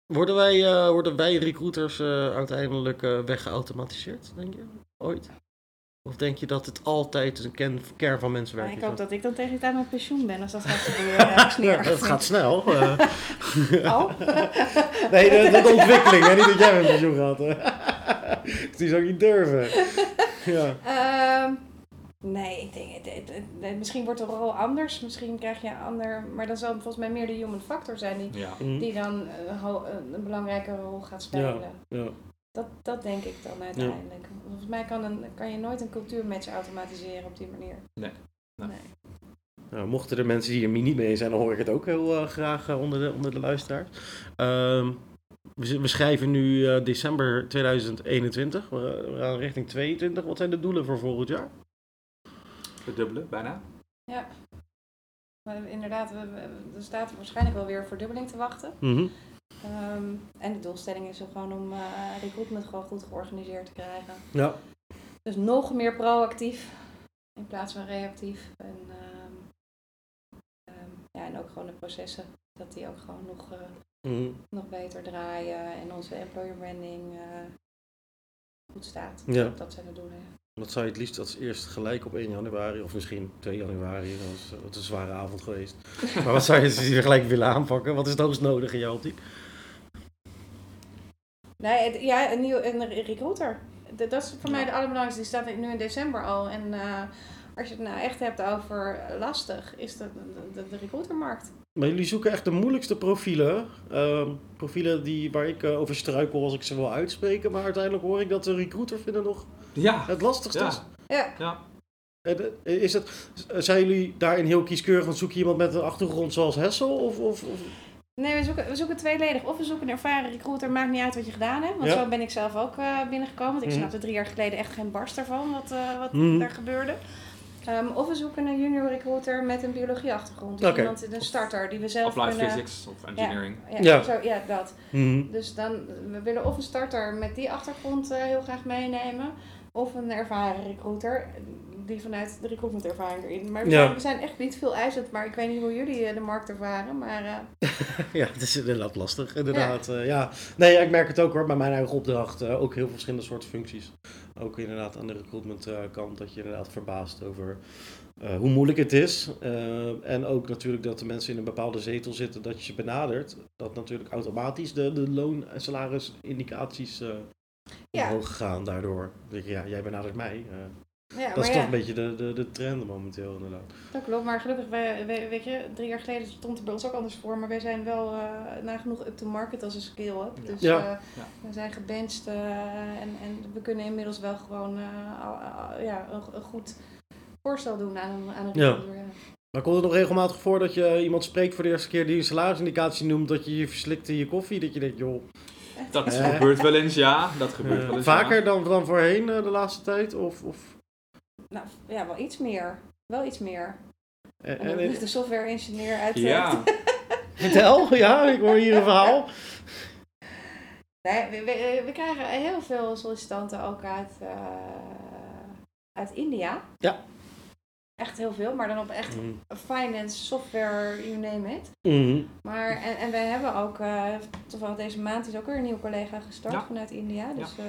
Worden wij, eh, worden wij recruiters eh, uiteindelijk weggeautomatiseerd, denk je? Ooit? Of denk je dat het altijd een ken- kern van mensenwerk Maar is? ik hoop dat ik dan tegen die tijd met pensioen ben, als dat gaat gebeuren. Ja, Ja, dat gaat snel. eh. Oh. Nee, de ontwikkeling, hè? niet dat jij met pensioen gaat. Hè? Die zou ik niet durven. Ja. Ehm, nee, ik denk, het, het- het- het- misschien wordt de rol anders. Misschien krijg je een ander. Maar dan zal het volgens mij meer de human factor zijn die, Ja. die dan eh, ho- een belangrijke rol gaat spelen. Ja. Dat, dat denk ik dan uiteindelijk. Volgens mij kan, een, kan je nooit een cultuurmatch automatiseren op die manier. Nee. Nee. Nou, mochten er mensen die er niet mee zijn, dan hoor ik het ook heel eh, graag eh, onder, de, onder de luisteraars. Ehm, we, we schrijven nu eh, december 2021. We, we gaan richting 22. Wat zijn de doelen voor volgend jaar? Het dubbele, bijna. Maar inderdaad, we, we- er staat waarschijnlijk wel weer verdubbeling te wachten. Mhm. Ehm, en de doelstelling is er gewoon om eh recruitment gewoon goed georganiseerd te krijgen. Ja. Dus nog meer proactief in plaats van reactief. En, ehm, ehm, ja, en ook gewoon de processen, dat die ook gewoon nog, eh, Mhm. nog beter draaien. En onze employer branding eh, goed staat. Ja. Dat zijn de doelen. ja. Wat zou je het liefst als eerst gelijk op 1 januari of misschien 2 januari? Dat is, dat is een zware avond geweest. maar wat zou je gelijk willen aanpakken? Wat is het hoogst nodig in jouw optiek? Nee, het- ja, een, nieuw, een recruiter. Dat, dat is voor mij de allerbelangrijkste. Die staat nu in december al. En eh, als je het nou echt hebt over lastig, is dat de, de, de recruitermarkt. Maar jullie zoeken echt de moeilijkste profielen. Ehm, profielen die, waar ik eh, over struikel als ik ze wil uitspreken. Maar uiteindelijk hoor ik dat de recruiter vinden nog Ja. het lastigste Ja. is. Ja, eh, Is het, zijn jullie daarin heel kieskeurig? Want zoek je iemand met een achtergrond zoals Hessel? Of, of, of- nee, we zoeken, we zoeken tweeledig. Of we zoeken een ervaren recruiter, maakt niet uit wat je gedaan hebt. Want Ja. zo ben ik zelf ook eh, binnengekomen. Want ik Mhm. snapte drie jaar geleden echt geen barst ervan wat, eh, wat Mhm. daar gebeurde. Um, of we zoeken een junior recruiter met een biologieachtergrond. Dus Oké. iemand, een starter die we zelf Of life kunnen... physics of engineering. Ja, Ja. Zo, ja, dat. Mhm. Dus dan, we willen of een starter met die achtergrond eh, heel graag meenemen. Of een ervaren recruiter die vanuit de recruitment ervaring erin. Maar we, Ja. zijn, we zijn echt niet veel eisend, maar ik weet niet hoe jullie eh, de markt ervaren. Maar eh, Ja, het is inderdaad lastig, inderdaad. Ja. ja. Nee, ik merk het ook hoor, bij mijn eigen opdracht. eh, ook heel veel verschillende soorten functies. Ook inderdaad aan de recruitment eh, kant, dat je inderdaad verbaast over eh, hoe moeilijk het is. Eh, en ook natuurlijk dat de mensen in een bepaalde zetel zitten, dat je ze benadert. Dat natuurlijk automatisch de, de loon- en salarisindicaties eh Ja. omhoog gaan daardoor. Ja, jij benadert mij. eh, ja, dat is ja, toch een beetje de, de, de trend momenteel inderdaad. dat klopt. Maar gelukkig, wij, wij- weet je, drie jaar geleden stond het bij ons ook anders voor. Maar wij zijn wel eh nagenoeg up to market als een skill-up. Ja. Dus Ja. eh, Ja. we zijn gebenched eh, en, en we kunnen inmiddels wel gewoon eh, ja, een, een goed voorstel doen aan een, aan een Ja. Maar komt het nog regelmatig voor dat je iemand spreekt voor de eerste keer die een salarisindicatie noemt, dat je je verslikt in je koffie? Dat je denkt, joh, Dat Eh. gebeurt wel eens, ja. Dat gebeurt wel eens. vaker ja. dan, dan voorheen de laatste tijd? Of, of, Nou, ja, wel iets meer. Wel iets meer. En en- de software-engineer uit Ja, vertel, ja, ik hoor hier een verhaal. Nee, we, we, we krijgen heel veel sollicitanten ook uit, eh, uit India. Ja. Echt heel veel, maar dan op echt Mhm. finance, software, you name it. Mhm. Maar, en, en we hebben ook, eh toevallig deze maand is ook weer een nieuwe collega gestart Ja. vanuit India. Dus eh,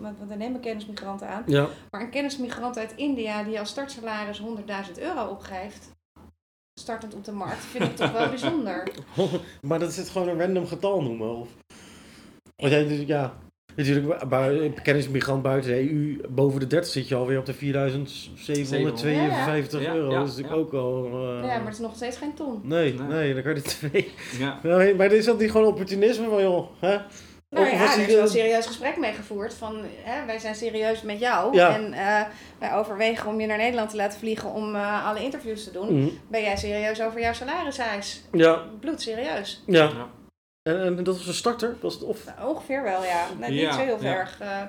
met, want we nemen kennismigranten aan. Ja, Maar een kennismigrant uit India die als startsalaris 100.000 euro opgeeft, startend op de markt, vind ik toch wel bijzonder. maar dat is het gewoon een random getal noemen? Of? Want jij, dus- ja, natuurlijk, bui- kennismigrant buiten de EU, boven de 30 zit je alweer op de 4752 Ja, ja. euro. Ja, dat is natuurlijk ook al... eh, Ja, maar het is nog steeds geen ton. Nee, Nee. nee, dan kan je er twee. ja. Nee, maar is dat niet gewoon opportunisme van, joh, hè? Nou Of ja, was er die is wel een serieus gesprek mee gevoerd van hè, wij zijn serieus met jou Ja. en eh, wij overwegen om je naar Nederland te laten vliegen om eh, alle interviews te doen. Mhm. Ben jij serieus over jouw salariseis? Ja, Bloedserieus. ja. Ja. En, en dat was een starter? Was het, of Nou, ongeveer wel, ja. Nou, niet Ja, zo heel ja. erg. eh,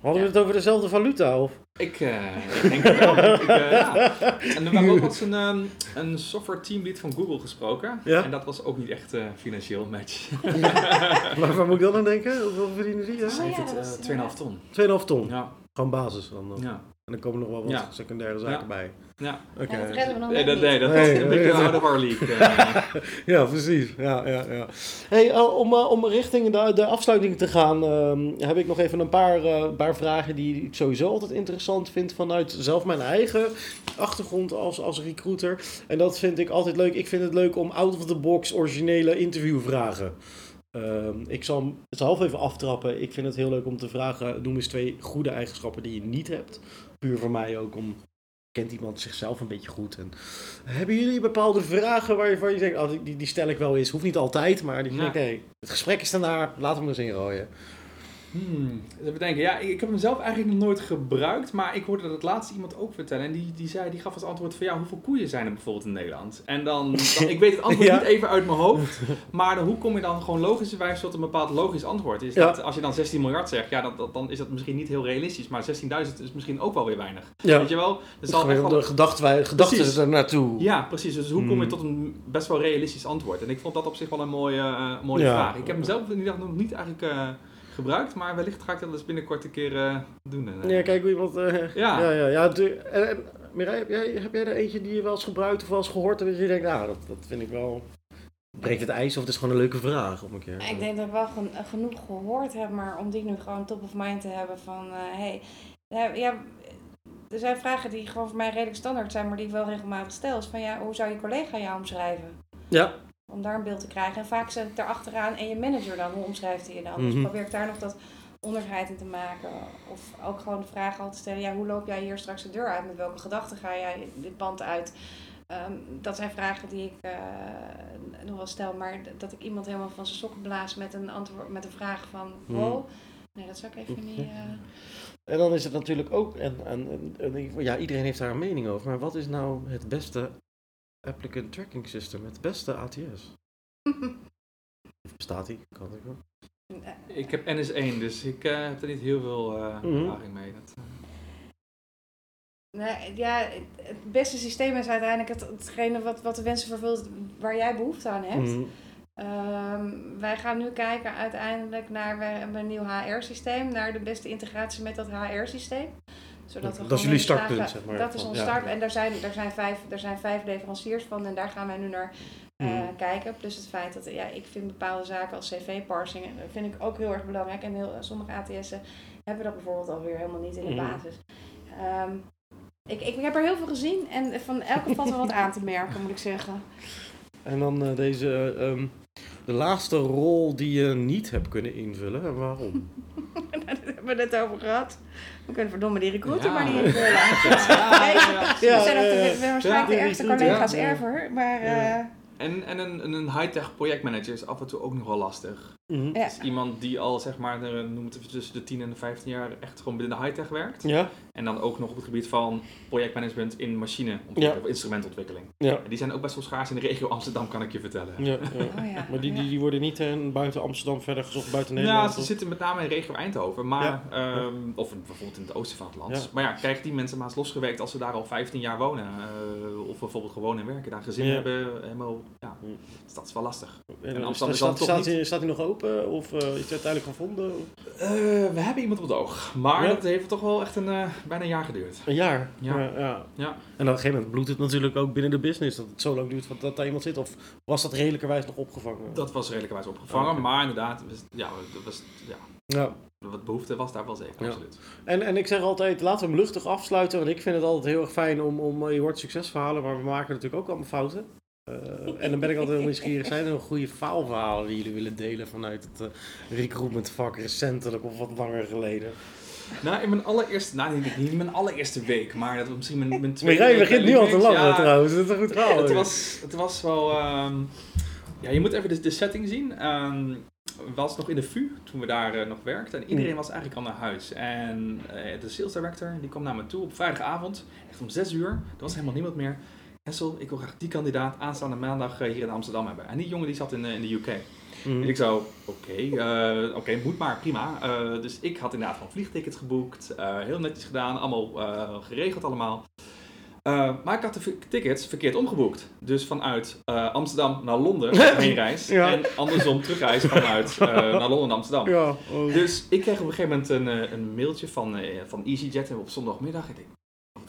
hadden we het over dezelfde valuta? Of? Ik, eh, ik denk het wel. Ik, eh, ja. En we hebben ook eens een, ehm, een software teamlead van Google gesproken. Ja. En dat was ook niet echt eh, financieel match. Waar, waar moet ik dan aan denken? Hoeveel verdienen die? Oh? Ze heeft ja, het dat is eh, 2,5 ton. 2,5 ton. Ja, Gewoon basis dan. dan. ja, En dan komen nog wel wat Ja. secundaire zaken Ja. bij. ja. Oké. ja, dat redden we nog Nee, dat, niet. nee, dat Nee, was een beetje nee. out of our league. eh. Ja, precies. Ja, ja, ja. Hey, eh, om, eh, om richting de, de afsluiting te gaan, ehm, heb ik nog even een paar, eh, paar vragen die ik sowieso altijd interessant vind vanuit zelf mijn eigen achtergrond als, als recruiter. En dat vind ik altijd leuk. Ik vind het leuk om out of the box originele interviewvragen. Ehm, ik zal hem zelf even aftrappen. Ik vind het heel leuk om te vragen, noem eens twee goede eigenschappen die je niet hebt. Puur voor mij ook om, kent iemand zichzelf een beetje goed? En hebben jullie bepaalde vragen waar je, denkt, oh, die, die stel ik wel eens. Hoeft niet altijd, maar die Ja. hey, het gesprek is daarna, laten we hem eens ingooien. Hmm, even denken. Ja, ik, heb hem zelf eigenlijk nog nooit gebruikt, maar ik hoorde dat laatst iemand ook vertellen. En die, die, zei, die gaf als antwoord van ja, hoeveel koeien zijn er bijvoorbeeld in Nederland? En dan, dan ik weet het antwoord Ja. niet even uit mijn hoofd, maar dan, hoe kom je dan gewoon logischerwijs tot een bepaald logisch antwoord? Is Ja. dat, als je dan 16 miljard zegt, ja, dat, dat, dan is dat misschien niet heel realistisch, maar 16.000 is misschien ook wel weer weinig. Ja, Weet je wel? Dus de gedachten, gedachten Precies. er naartoe. ja, precies. Dus hoe kom je Hmm. tot een best wel realistisch antwoord? En ik vond dat op zich wel een mooie, eh, mooie vraag. Ik heb hem zelf in ieder geval nog niet eigenlijk eh, gebruikt, maar wellicht ga ik dat dus binnenkort een keer eh, doen. En, eh, Ja, kijk hoe iemand... eh, Ja. ja, ja, ja en, en, Mireille, heb jij, heb jij er eentje die je wel eens gebruikt of wel eens gehoord en dat je denkt, nou, dat, dat vind ik wel... Breekt het ijs of het is gewoon een leuke vraag om een keer. Ik denk dat ik wel gen- genoeg gehoord heb, maar om die nu gewoon top of mind te hebben van, eh, hey, ja, ja, er zijn vragen die gewoon voor mij redelijk standaard zijn, maar die ik wel regelmatig stel. Is van, ja, hoe zou je collega jou omschrijven? Ja, Om daar een beeld te krijgen. En vaak zit daar achteraan en je manager dan, hoe omschrijft hij je dan? Dus Mhm. probeer ik daar nog dat onderscheid in te maken. Of ook gewoon de vraag al te stellen, ja, hoe loop jij hier straks de deur uit? Met welke gedachten ga jij dit pand uit? Ehm, dat zijn vragen die ik eh, nog wel stel, maar dat ik iemand helemaal van zijn sokken blaas met een antwoord, met een vraag van, Mhm. wow, nee, dat zou ik even niet... eh, en dan is het natuurlijk ook, en, en, en, en ja, iedereen heeft daar een mening over, maar wat is nou het beste applicant tracking system, het beste ATS? Of bestaat die? Kan ik wel. Ik heb NS1, dus ik eh, heb er niet heel veel ervaring mee. Dat, eh, Nee, ja, het beste systeem is uiteindelijk het, hetgene wat, wat de wensen vervult waar jij behoefte aan hebt. Mhm. Ehm, wij gaan nu kijken uiteindelijk naar we hebben een nieuw HR-systeem, naar de beste integratie met dat HR-systeem. Zodat we Dat is jullie startpunt, vragen- zeg maar. Dat is ons ja. start. En daar zijn, daar, zijn vijf, daar zijn vijf leveranciers van en daar gaan wij nu naar eh, Mhm. kijken. Plus het feit dat ja, ik vind bepaalde zaken als cv-parsing eh, vind ik ook heel erg belangrijk. En heel, sommige ATS'en hebben dat bijvoorbeeld alweer helemaal niet in de Mhm. basis. Ehm, ik, ik heb er heel veel gezien en van elke valt er wat aan te merken, moet ik zeggen. En dan eh, deze, eh, ehm, de laatste rol die je niet hebt kunnen invullen. En waarom? Hebben we het net over gehad. We kunnen verdomme die recruiter Ja. maar niet invullen. ja. Ja, we zijn ook de, we zijn waarschijnlijk de ergste collega's ja. ever. Maar Ja. eh, En, en een, een high-tech projectmanager is af en toe ook nog wel lastig. Mhm. ja. Dus iemand die al zeg maar, eh, noem het even tussen de 10 en de 15 jaar echt gewoon binnen de high-tech werkt. Ja, En dan ook nog op het gebied van projectmanagement in machineontwikkeling of instrumentontwikkeling. ja, En die zijn ook best wel schaars in de regio Amsterdam, kan ik je vertellen. ja. ja. Oh ja. Maar die, die, die worden niet eh, buiten Amsterdam verder gezocht, buiten Ja, Nederland? ze of- zitten met name in de regio Eindhoven, maar, Ja. ehm, of bijvoorbeeld in het oosten van het land. Ja. Maar ja, krijgen die mensen maar eens losgewerkt als ze daar al 15 jaar wonen. eh, of bijvoorbeeld gewoon en werken, daar gezin Ja. hebben, helemaal, ja, dus dat is wel lastig. En, En Amsterdam is staat, dan toch staat, niet- staat hij nog open of eh, is hij uiteindelijk gevonden? Eh, we hebben iemand op het oog, maar Ja. dat heeft toch wel echt een, eh, bijna een jaar geduurd. Een jaar? Ja. ja. ja. Ja. En op een gegeven moment bloedt het natuurlijk ook binnen de business, dat het zo lang duurt dat daar iemand zit. Of was dat redelijkerwijs nog opgevangen? Dat was redelijkerwijs opgevangen, Oké. maar inderdaad, ja, dat was, ja, Ja. wat behoefte was daar wel zeker, Ja. absoluut. En, en ik zeg altijd, laten we hem luchtig afsluiten. Want ik vind het altijd heel erg fijn om, om je hoort succesverhalen, maar we maken natuurlijk ook allemaal fouten. Eh, en dan ben ik altijd heel nieuwsgierig. Zijn er nog goede faalverhalen die jullie willen delen vanuit het eh recruitmentvak recentelijk of wat langer geleden? Nou, in mijn allereerste, nou niet, niet in mijn allereerste week, maar dat was misschien mijn, mijn tweede Maar jij begint nu al te lachen Ja, trouwens. Dat is een goed verhaal. Het was, het was wel. ehm, ja, je moet even de, de setting zien. Ehm was nog in de VU toen we daar eh, nog werkten. En iedereen Mm. was eigenlijk al naar huis. En de sales director die kwam naar me toe op vrijdagavond, echt om 6 uur. Er was helemaal niemand meer. Hessel, ik wil graag die kandidaat aanstaande maandag eh, hier in Amsterdam hebben. En die jongen die zat in, eh, in de UK. Mhm. En ik zo, oké, eh, oké, moet maar, prima. Dus ik had inderdaad van vliegtickets geboekt, heel netjes gedaan, allemaal geregeld allemaal. Maar ik had de tickets verkeerd omgeboekt. Dus vanuit Amsterdam naar Londen heenreis Ja. en andersom terugreis vanuit naar Londen en Amsterdam. Ja, oh. Dus ik kreeg op een gegeven moment een, een mailtje van, van EasyJet op zondagmiddag. Ik denk,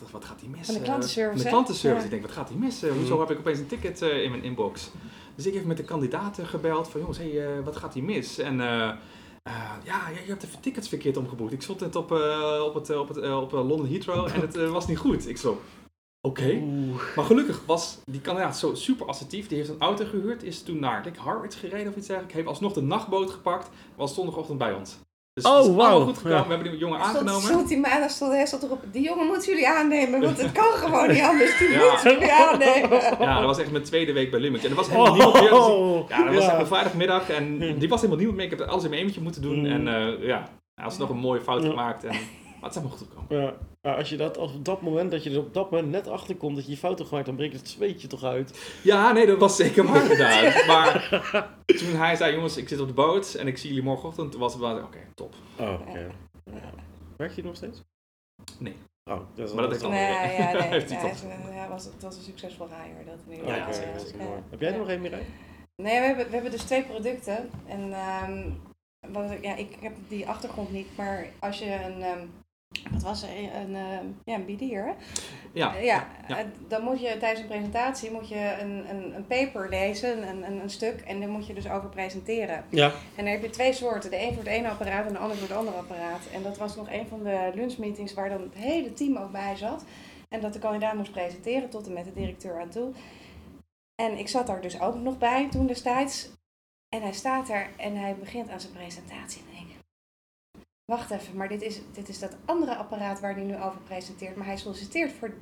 wat, wat gaat die mis? Van de klantenservice, Van de hè? klantenservice. Ja. Ik denk, wat gaat die mis? Eh, hoezo Mm. heb ik opeens een ticket eh, in mijn inbox? Dus ik heb met de kandidaten gebeld van, jongens, hey, eh, wat gaat die mis? En eh, ja, je, je hebt de tickets verkeerd omgeboekt. Ik stond net op, eh, op, het, op, het, eh, op London Heathrow en het was niet goed. Ik zo, oké. Maar gelukkig was die kandidaat zo super assertief. Die heeft een auto gehuurd, is toen naar Harwich gereden of iets dergelijks. Heeft alsnog de nachtboot gepakt, was zondagochtend bij ons. Dus Oh, het is allemaal wauw. goed gekomen. Ja. We hebben die jongen Stond, aangenomen. stond die maandag stond hij stond erop. Die jongen moeten jullie aannemen, want het kan gewoon niet anders. Die Ja. moeten jullie aannemen. Ja, dat was echt mijn tweede week bij Lumix. En er was helemaal niemand meer. Dus ik- Oh, ja, dat was echt een vrijdagmiddag en die was helemaal niemand meer. Ik heb alles in mijn eentje moeten doen. Mm. En eh, ja, hij had nog een mooie fout Ja. gemaakt. En, maar het is helemaal goed gekomen. Ja, maar als je dat als op dat moment dat je er op dat moment net achter komt dat je je fouten gemaakt, dan breekt het zweetje toch uit. Ja, nee, dat was zeker waar gedaan. Maar toen hij zei, jongens, ik zit op de boot en ik zie jullie morgenochtend. Toen was het wel, oké, top. Oh, oké. Werkt je nog steeds? Nee. Oh, dat is Maar dat heeft Nee, ja, nee. Heeft ja, hij ja, was, het was een succesvol hire. Dat in ieder Ja, geval. zeker, Ja. mooi. Heb jij er nog één meer uit? Nee, we hebben, we hebben dus twee producten. En ehm, wat, ik- ja, ik heb die achtergrond niet, maar als je een, ehm, wat was er, een, ehm, ja, een hè? Ja, Eh, ja, ja. eh, dan moet je tijdens een presentatie moet je een, een, een paper lezen, een, een, een stuk, en daar moet je dus over presenteren. Ja. En dan heb je twee soorten, de een voor het ene apparaat en de ander voor het andere apparaat. En dat was nog een van de lunchmeetings waar dan het hele team ook bij zat. En dat de kandidaat moest presenteren tot en met de directeur aan toe. En ik zat daar dus ook nog bij toen destijds. En hij staat daar en hij begint aan zijn presentatie. Wacht even, maar dit is, dit is dat andere apparaat waar hij nu over presenteert. Maar hij solliciteert voor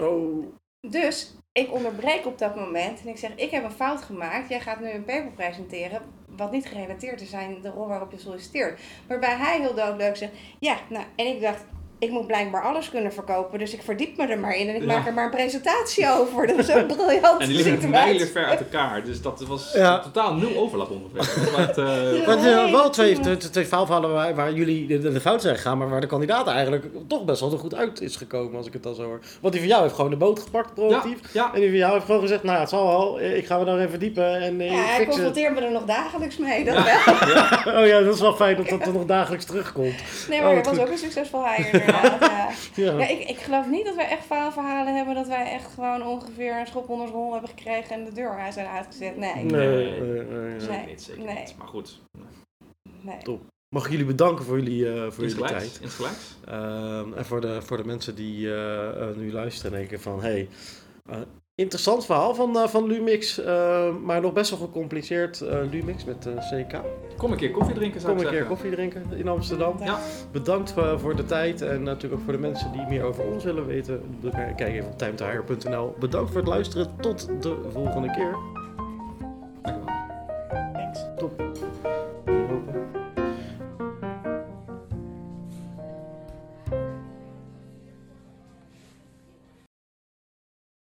Oh. dus ik onderbreek op dat moment en ik zeg: Ik heb een fout gemaakt. Jij gaat nu een paper presenteren. Wat niet gerelateerd is aan de rol waarop je solliciteert. Waarbij hij heel doodleuk zegt: Ja, nou, en ik dacht: ik moet blijkbaar alles kunnen verkopen, dus ik verdiep me er maar in en ik maak er maar een presentatie over. Dat is ook briljant. En die liggen mijlen ver uit elkaar, dus dat was totaal nul overlap ongeveer. maar het, uh, maar het wel twee, twee, twee faalverhalen waar, waar jullie de, de, fout zijn gegaan, maar waar de kandidaat eigenlijk toch best wel goed uit is gekomen, als ik het dan zo hoor. Want die van jou heeft gewoon de boot gepakt, proactief. Ja, En die van jou heeft gewoon gezegd, nou ja, het zal wel, ik ga me dan even verdiepen en Ja, hij confronteert me er nog dagelijks mee, dat wel. oh ja, dat is wel fijn dat dat er nog dagelijks terugkomt. Nee, maar oh, was ook een succesvol hire ja. ja. ik, ik geloof niet dat wij echt faalverhalen hebben dat wij echt gewoon ongeveer een schop onder rol hebben gekregen en de deur zijn uitgezet. Nee. Nee, nee, nee. nee, nee. zeker nee. niet. Maar goed. Nee. Top. Mag ik jullie bedanken voor jullie, uh, voor jullie tijd. Uh, en voor de, voor de mensen die uh, nu luisteren en denken van... Hey, Interessant verhaal van, uh, van Lumix, uh, maar nog best wel gecompliceerd uh, Lumix met CK. Kom een keer koffie drinken, zou Kom een keer koffie drinken in Amsterdam. Ja. Bedankt voor de tijd en natuurlijk ook voor de mensen die meer over ons willen weten. Kijk even op timetehire.nl. Bedankt voor het luisteren. Tot de volgende keer.